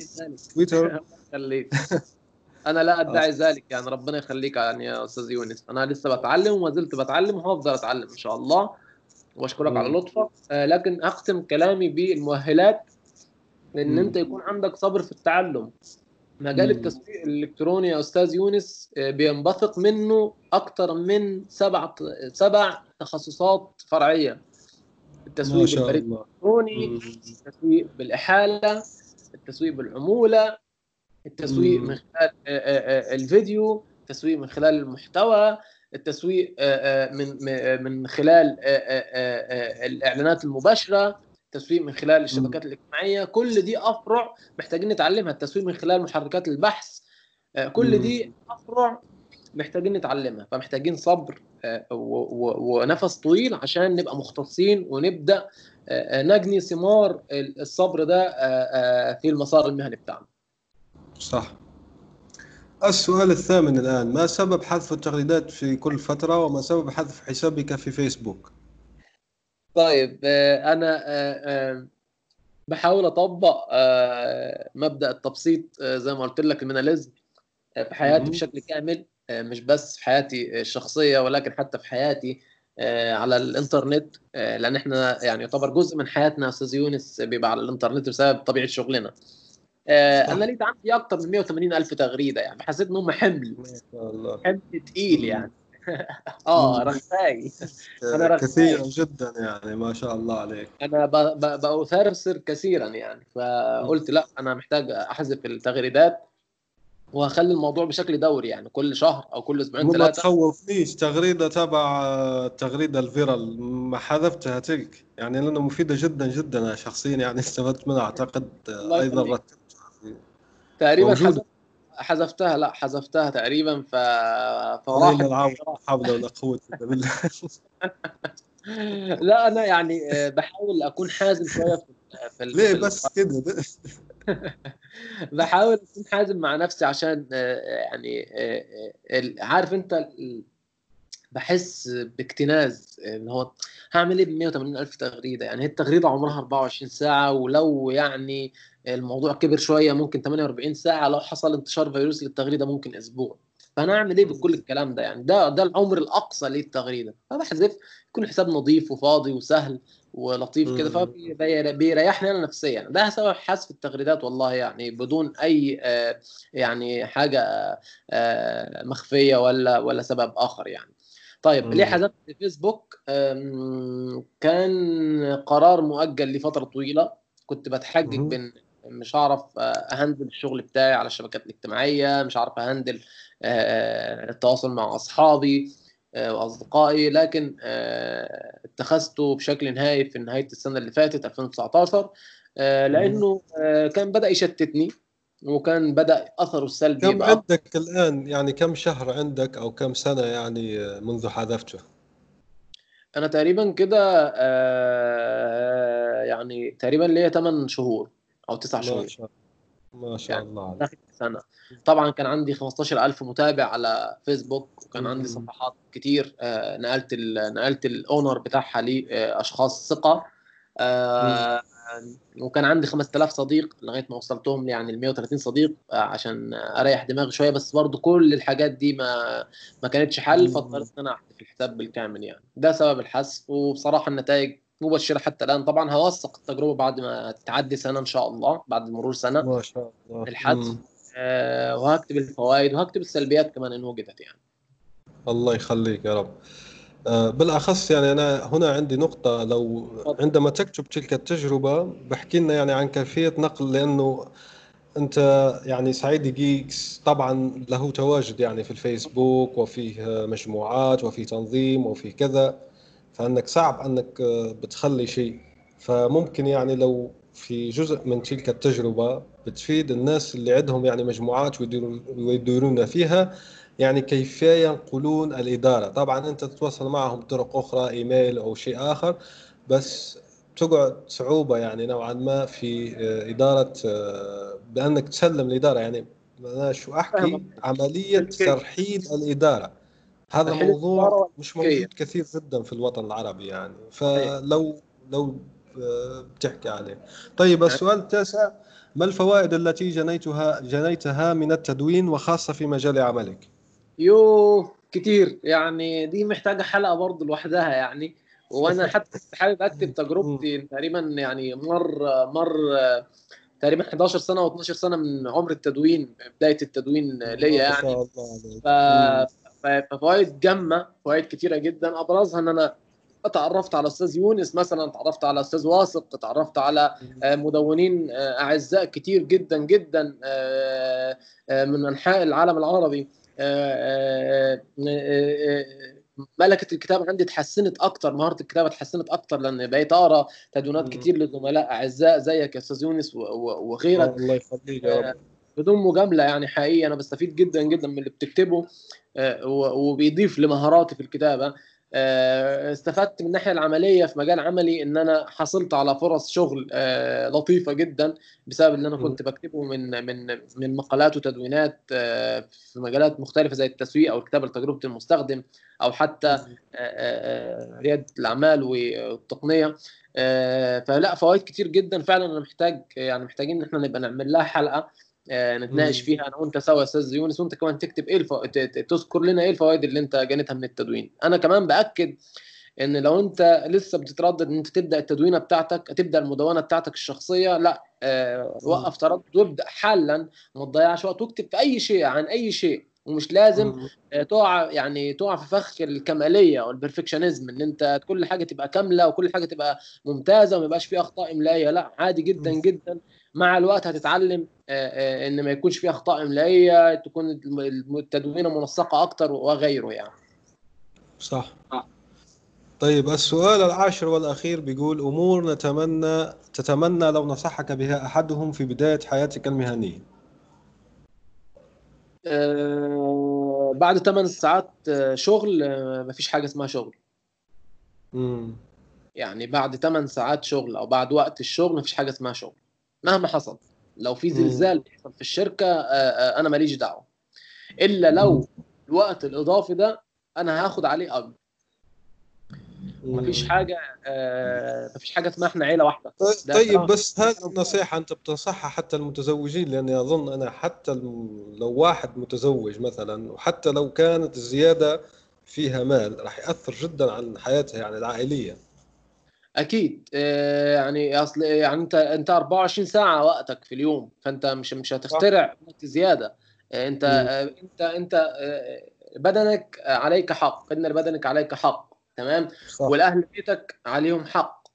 تويتر. (laughs) (laughs) أنا لا أدعي ذلك يعني ربنا يخليك يعني يا أستاذ يونس. أنا لسه بتعلم وما زلت بتعلم وهفضل أتعلم إن شاء الله. وأشكرك على لطفك آه لكن أختم كلامي بالمؤهلات إن أنت يكون عندك صبر في التعلم. مجال التسويق الإلكتروني يا أستاذ يونس آه، بينبثق منه أكثر من سبع سبع تخصصات فرعية. التسويق بالبريد الإلكتروني التسويق بالإحالة التسويق بالعمولة التسويق مم. من خلال الفيديو التسويق من خلال المحتوى التسويق من من خلال الإعلانات المباشرة التسويق من خلال الشبكات الاجتماعية كل دي أفرع محتاجين نتعلمها التسويق من خلال محركات البحث كل دي أفرع محتاجين نتعلمها فمحتاجين صبر. ونفس طويل عشان نبقى مختصين ونبدأ نجني ثمار الصبر ده في المسار المهني بتاعنا. صح. السؤال الثامن الآن ما سبب حذف التغريدات في كل فترة وما سبب حذف حسابك في فيسبوك؟ طيب آه، أنا آه، آه، بحاول أطبق مبدأ التبسيط زي ما قلت لك الميناليزم في حياتي بشكل كامل. مش بس في حياتي الشخصية ولكن حتى في حياتي على الإنترنت لأن إحنا يعني يعتبر جزء من حياتنا أستاذ يونس بيبقى على الإنترنت بسبب طبيعة شغلنا. آه أنا لقيت عندي أكتر من 180 ألف تغريدة يعني حسيت إن هم حمل. حمل تقيل يعني. (laughs) آه رغاي (laughs) أنا رغاي كثير جدا يعني ما شاء الله عليك. أنا بأثرسر كثيرا يعني. فقلت لا أنا محتاج أحذف التغريدات. وهخلي الموضوع بشكل دوري يعني كل شهر أو كل أسبوعين ثلاثة. ما تخوفنيش تغريدة تبع التغريده الفيرال ما حذفتها تلك يعني لانها مفيدة جدا جدا أنا شخصيا يعني استفدت منها أعتقد أيضا رتبت تقريبا حذفتها لا حذفتها تقريبا ف فراحت لا حول ولا قوة إلا بالله. (laughs) لا أنا يعني آه، بحاول أكون حازم شوية في في ليه بس كده؟ (laughs) بحاول أكون حازم مع نفسي عشان آه، يعني آه، عارف أنت بحس باكتناز ان هو هعمل إيه ب 180 ألف تغريدة؟ يعني هي التغريدة عمرها 24 ساعة ولو يعني الموضوع كبر شوية ممكن 48 ساعة لو حصل انتشار فيروس للتغريدة ممكن أسبوع. فانا اعمل إيه بكل الكلام ده يعني؟ ده ده العمر الاقصى للتغريدة. فبحذف يكون حساب نظيف وفاضي وسهل ولطيف كده فبيريحني أنا نفسيا. ده سبب حذف التغريدات والله يعني بدون اي آه، يعني حاجة آه، مخفية ولا ولا سبب آخر يعني. طيب ليه حذفت فيسبوك كان قرار مؤجل لفترة طويلة؟ كنت بتحجج بين مش هعرف آه، أهندل الشغل بتاعي على الشبكات الاجتماعية مش هعرف أهندل التواصل مع أصحابي آه، وأصدقائي لكن اتخذته بشكل نهائي في نهاية السنة اللي فاتت 2019 لأنه كان بدأ يشتتني وكان بدأ أثره السلبي كم بقى. عندك الآن؟ يعني كم شهر عندك أو كم سنة يعني منذ حذفته؟ أنا تقريبا كده يعني تقريبا ليا 8 شهور أو 9 شهور. ما شاء, يعني الله داخل سنه طبعا كان عندي 15000 متابع على فيسبوك وكان عندي صفحات كتير آه نقلت نقلت الاونر بتاعها لاشخاص ثقة. آه وكان عندي 5000 صديق لغاية ما وصلتهم يعني ل 130 صديق آه عشان أريح دماغي شوية. بس برضو كل الحاجات دي ما ما كانتش حل فاضطريت إن أنا أحذف الحساب بالكامل يعني. ده سبب الحذف وبصراحة النتائج مبشرة حتى الآن. طبعا هوثق التجربة بعد ما تعدي سنة إن شاء الله بعد مرور سنة ما شاء الله. الحذف آه وهكتب الفوائد وهكتب السلبيات كمان ان وجدت يعني. الله يخليك يا رب. آه بالأخص يعني أنا هنا عندي نقطة. لو عندما تكتب تلك التجربة بحكي لنا يعني عن كيفية نقل لأنه أنت يعني سعيد جيكس طبعا له تواجد يعني في الفيسبوك وفيه مجموعات وفي تنظيم وفي كذا. فانك صعب أنك آه، بتخلي شيء. فممكن يعني لو في جزء من تلك التجربة بتفيد الناس اللي عندهم يعني مجموعات ويدورون فيها يعني كيف ينقلون الإدارة. طبعا أنت تتواصل معهم بطرق أخرى إيميل أو شيء آخر بس تقعد صعوبة يعني نوعا ما في آه، إدارة آه، بأنك تسلم الإدارة. يعني أنا شو أحكي؟ عملية ترحيل الإدارة. هذا موضوع مش موجود كثير جدا في الوطن العربي يعني. فلو لو بتحكي عليه. طيب السؤال التاسع ما الفوائد التي جنيتها جنيتها من التدوين وخاصة في مجال عملك؟ يو كتير. يعني دي محتاجة حلقة برضه لوحدها يعني. وأنا حتى حابب أكتب (laughs) تجربتي تقريبا يعني مر مر تقريبا 11 سنة و12 سنة من عمر التدوين بداية التدوين ليا يعني. ف... ففوائد جمه فوائد كتيرة جدا. أبرزها إن أنا اتعرفت على أستاذ يونس مثلا اتعرفت على أستاذ واثق اتعرفت على مدونين أعزاء كتير جدا جدا من أنحاء العالم العربي. ملكة الكتابه عندي اتحسنت أكتر مهارة الكتابة اتحسنت أكتر لأن بقيت أقرأ تدوينات كتير لزملاء أعزاء زيك يا أستاذ يونس وغيرك. الله يخليك يا رب. بدون مجاملة يعني حقيقي أنا بستفيد جدا جدا من اللي بتكتبه. وبيضيف لمهاراتي في الكتابة. استفدت من الناحية العملية في مجال عملي إن أنا حصلت على فرص شغل لطيفة جدا بسبب ان أنا كنت بكتبه من من من مقالات وتدوينات في مجالات مختلفة زي التسويق أو الكتابه لتجربة المستخدم أو حتى ريادة الأعمال والتقنية. فلا فوائد كتير جدا. فعلا أنا محتاج يعني محتاجين إن إحنا نبقى نعمل لها حلقة. نتناقش فيها أنا وانت سوا يا أستاذ يونس وانت كمان تكتب إيه الفو... تذكر لنا إيه الفوائد اللي انت جنيتها من التدوين. أنا كمان بأكد إن لو انت لسه بتتردد إن انت تبدأ التدوينة بتاعتك تبدأ المدونة بتاعتك الشخصية لا آه وقف تردد وابدأ حالا ما تضيعش وقت واكتب في أي شيء عن أي شيء. ومش لازم آه تقع يعني تقع في فخ الكمالية أو البرفكشنزم إن انت كل حاجة تبقى كاملة وكل حاجة تبقى ممتازة وما يبقاش فيها أخطاء إملائية لا عادي جدا جدا. مع الوقت هتتعلم إن ما يكونش فيها أخطاء إملائية تكون التدوينة منسقة أكتر وغيره يعني. صح. طيب السؤال العاشر والأخير بيقول أمور نتمنى تتمنى لو نصحك بها أحدهم في بداية حياتك المهنية؟ أه بعد 8 ساعات شغل مفيش حاجة اسمها شغل. امم يعني بعد 8 ساعات شغل أو بعد وقت الشغل مفيش حاجة اسمها شغل. مهما حصل لو في زلزال بيحصل في الشركة أنا ماليش دعوة. إلا لو الوقت الإضافي ده أنا هاخد عليه أجر. مفيش حاجة مفيش حاجة اسمها إحنا عيلة واحدة. طيب بس هذه النصيحة أنت بتنصحها حتى المتزوجين لاني أظن أنا حتى لو واحد متزوج مثلا وحتى لو كانت الزيادة فيها مال راح يأثر جدا عن حياته يعني العائلية. أكيد. يعني أصل يعني أنت أنت 24 ساعة وقتك في اليوم فأنت مش مش هتخترع وقت زيادة. أنت م. أنت أنت بدنك عليك حق إن لبدنك عليك حق تمام؟ صح. والأهل بيتك عليهم حق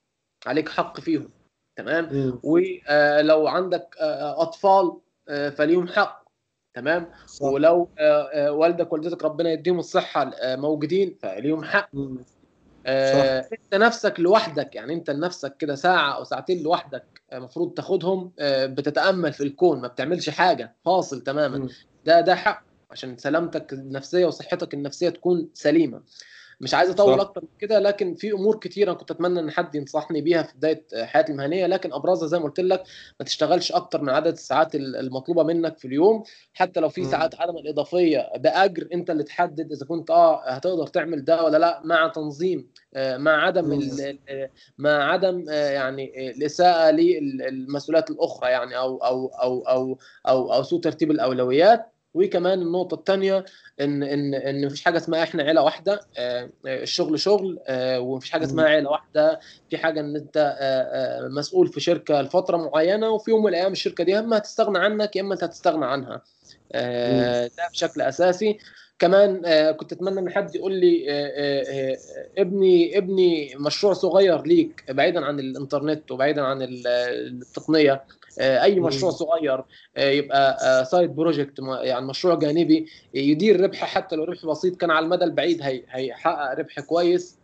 عليك حق فيهم تمام؟ ولو عندك أطفال فليهم حق تمام؟ صح. ولو والدك والدتك ربنا يديهم الصحة موجودين فليهم حق. آه انت نفسك لوحدك يعني انت لنفسك كده ساعة أو ساعتين لوحدك المفروض تاخدهم آه بتتأمل في الكون ما بتعملش حاجة فاصل تماما. م. ده ده حق عشان سلامتك النفسية وصحتك النفسية تكون سليمة. مش عايز أطول أكتر من كده لكن في أمور كتيرة كنت أتمنى إن حد ينصحني بيها في بداية حياتي المهنية لكن أبرزها زي ما قلت لك ما تشتغلش أكتر من عدد الساعات المطلوبة منك في اليوم. حتى لو في ساعات عدم الإضافية بأجر أنت اللي تحدد إذا كنت آه هتقدر تعمل ده ولا لأ. مع تنظيم مع عدم مع عدم يعني الإساءة للمسؤوليات الأخرى يعني أو أو أو أو أو, أو سوء ترتيب الأولويات. وكمان النقطة الثانية إن إن إن مفيش حاجة اسمها إحنا عيلة واحدة الشغل شغل ومفيش حاجة اسمها عيلة واحدة. في حاجة إن أنت مسؤول في شركة لفترة معينة وفي يوم من الأيام الشركة دي إما هتستغنى عنك يا إما أنت هتستغنى عنها. ده بشكل أساسي. كمان كنت أتمنى إن حد يقول لي ابني ابني مشروع صغير ليك بعيدا عن الإنترنت وبعيدا عن التقنية. أي مشروع صغير يبقى side project يعني مشروع جانبي يدير ربح حتى لو ربح بسيط كان على المدى البعيد هيحقق ربح كويس.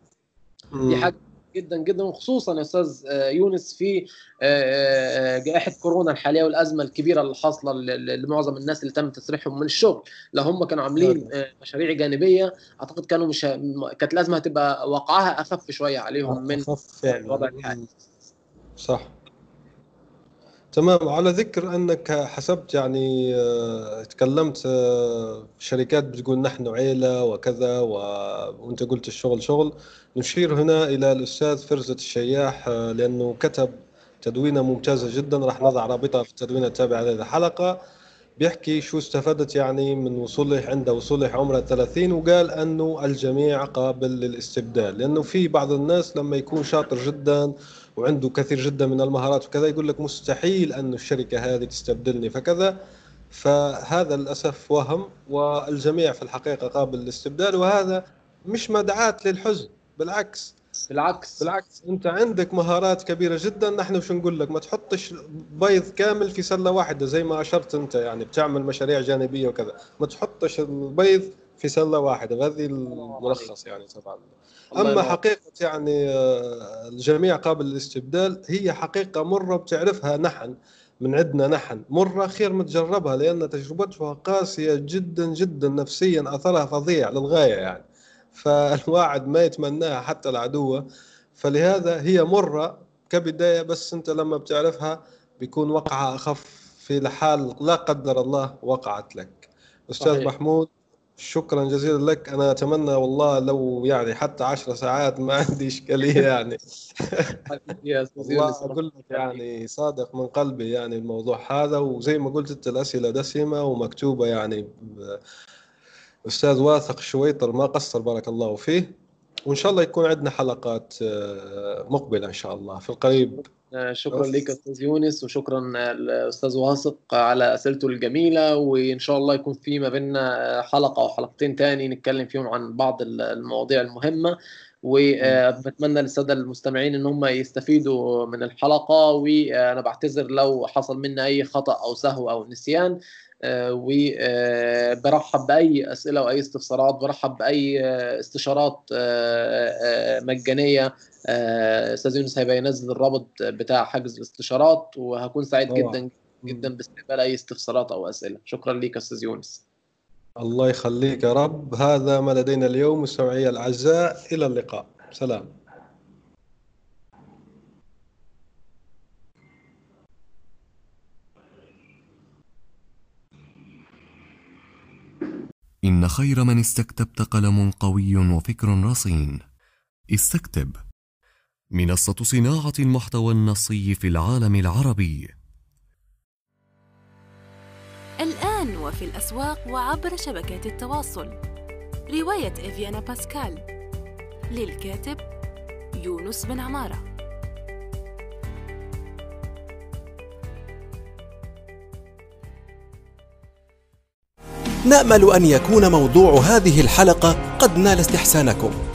دي حاجة جدا جدا وخصوصا يا أستاذ يونس في جائحة كورونا الحالية والأزمة الكبيرة اللي حاصلة لمعظم الناس اللي تم تسريحهم من الشغل. لو هم كانوا عاملين مشاريع جانبية أعتقد كانوا مش كانت الأزمة هتبقى وقعها أخف شوية عليهم من الوضع الحالي. صح. تمام. على ذكر أنك حسبت يعني آه، تكلمت آه، شركات بتقول نحن عيلة وكذا. وأنت قلت الشغل شغل. نشير هنا إلى الأستاذ فرزة الشياح آه، لأنه كتب تدوينة ممتازة جدا. راح نضع رابطها في التدوينه التابعه لهذه الحلقة. بيحكي شو استفدت يعني من وصوله عند وصوله عمره 30 وقال أنه الجميع قابل للاستبدال. لأنه في بعض الناس لما يكون شاطر جدا وعنده كثير جدا من المهارات وكذا يقول لك مستحيل أن الشركة هذه تستبدلني فكذا. فهذا للأسف وهم والجميع في الحقيقة قابل للاستبدال وهذا مش مدعاة للحزن بالعكس. بالعكس. بالعكس أنت عندك مهارات كبيرة جدا نحن وش نقول لك؟ ما تحطش بيض كامل في سلة واحدة زي ما أشرت أنت يعني بتعمل مشاريع جانبية وكذا. ما تحطش البيض في سلة واحدة هذه الملخص يعني طبعا. أما حقيقة يعني آه، الجميع قابل للاستبدال هي حقيقة مرة بتعرفها نحن من عندنا نحن. مرة خير متجربها لأن تجربتها قاسية جدا جدا نفسيا أثرها فظيع للغاية يعني. (laughs) فالواحد ما يتمناها حتى العدوة فلهذا هي مرة كبداية بس أنت لما بتعرفها بيكون وقعها أخف في حال لا قدر الله وقعت لك. أستاذ صحيح. محمود شكرا جزيلا لك. أنا أتمنى والله لو يعني حتى عشر ساعات ما (laughs) عندي إشكالية يعني. والله أقول لك يعني صادق من قلبي يعني الموضوع هذا. وزي ما قلت أنت الأسئلة دسمة ومكتوبة يعني أستاذ واثق شويطر ما قصر بارك الله فيه. وإن شاء الله يكون عندنا حلقات آه، مقبلة إن شاء الله في القريب. شكرا لك أستاذ يونس وشكرا الأستاذ واثق على أسئلته الجميلة وإن شاء الله يكون في ما بيننا حلقة أو حلقتين تاني نتكلم فيهم عن بعض المواضيع المهمة. وبتمنى للسادة المستمعين إن هم يستفيدوا من الحلقة وأنا بعتذر لو حصل منا أي خطأ أو سهو أو نسيان. آه، وبرحب بأي أسئلة واي استفسارات برحب بأي استشارات آه، مجانية أستاذ يونس هيبقى ينزل الرابط بتاع حجز الاستشارات وهكون سعيد أوه. جدا جدا باستقبال أي استفسارات أو أسئلة. شكرا لك أستاذ يونس. الله يخليك يا رب. هذا ما لدينا اليوم مستمعي الأعزاء إلى اللقاء. سلام. إن خير من استكتبت قلم قوي وفكر رصين. استكتب. منصة صناعة المحتوى النصي في العالم العربي. الآن وفي الأسواق وعبر شبكات التواصل. رواية إفيانا باسكال. للكاتب يونس بن عمارة. نأمل أن يكون موضوع هذه الحلقة قد نال استحسانكم.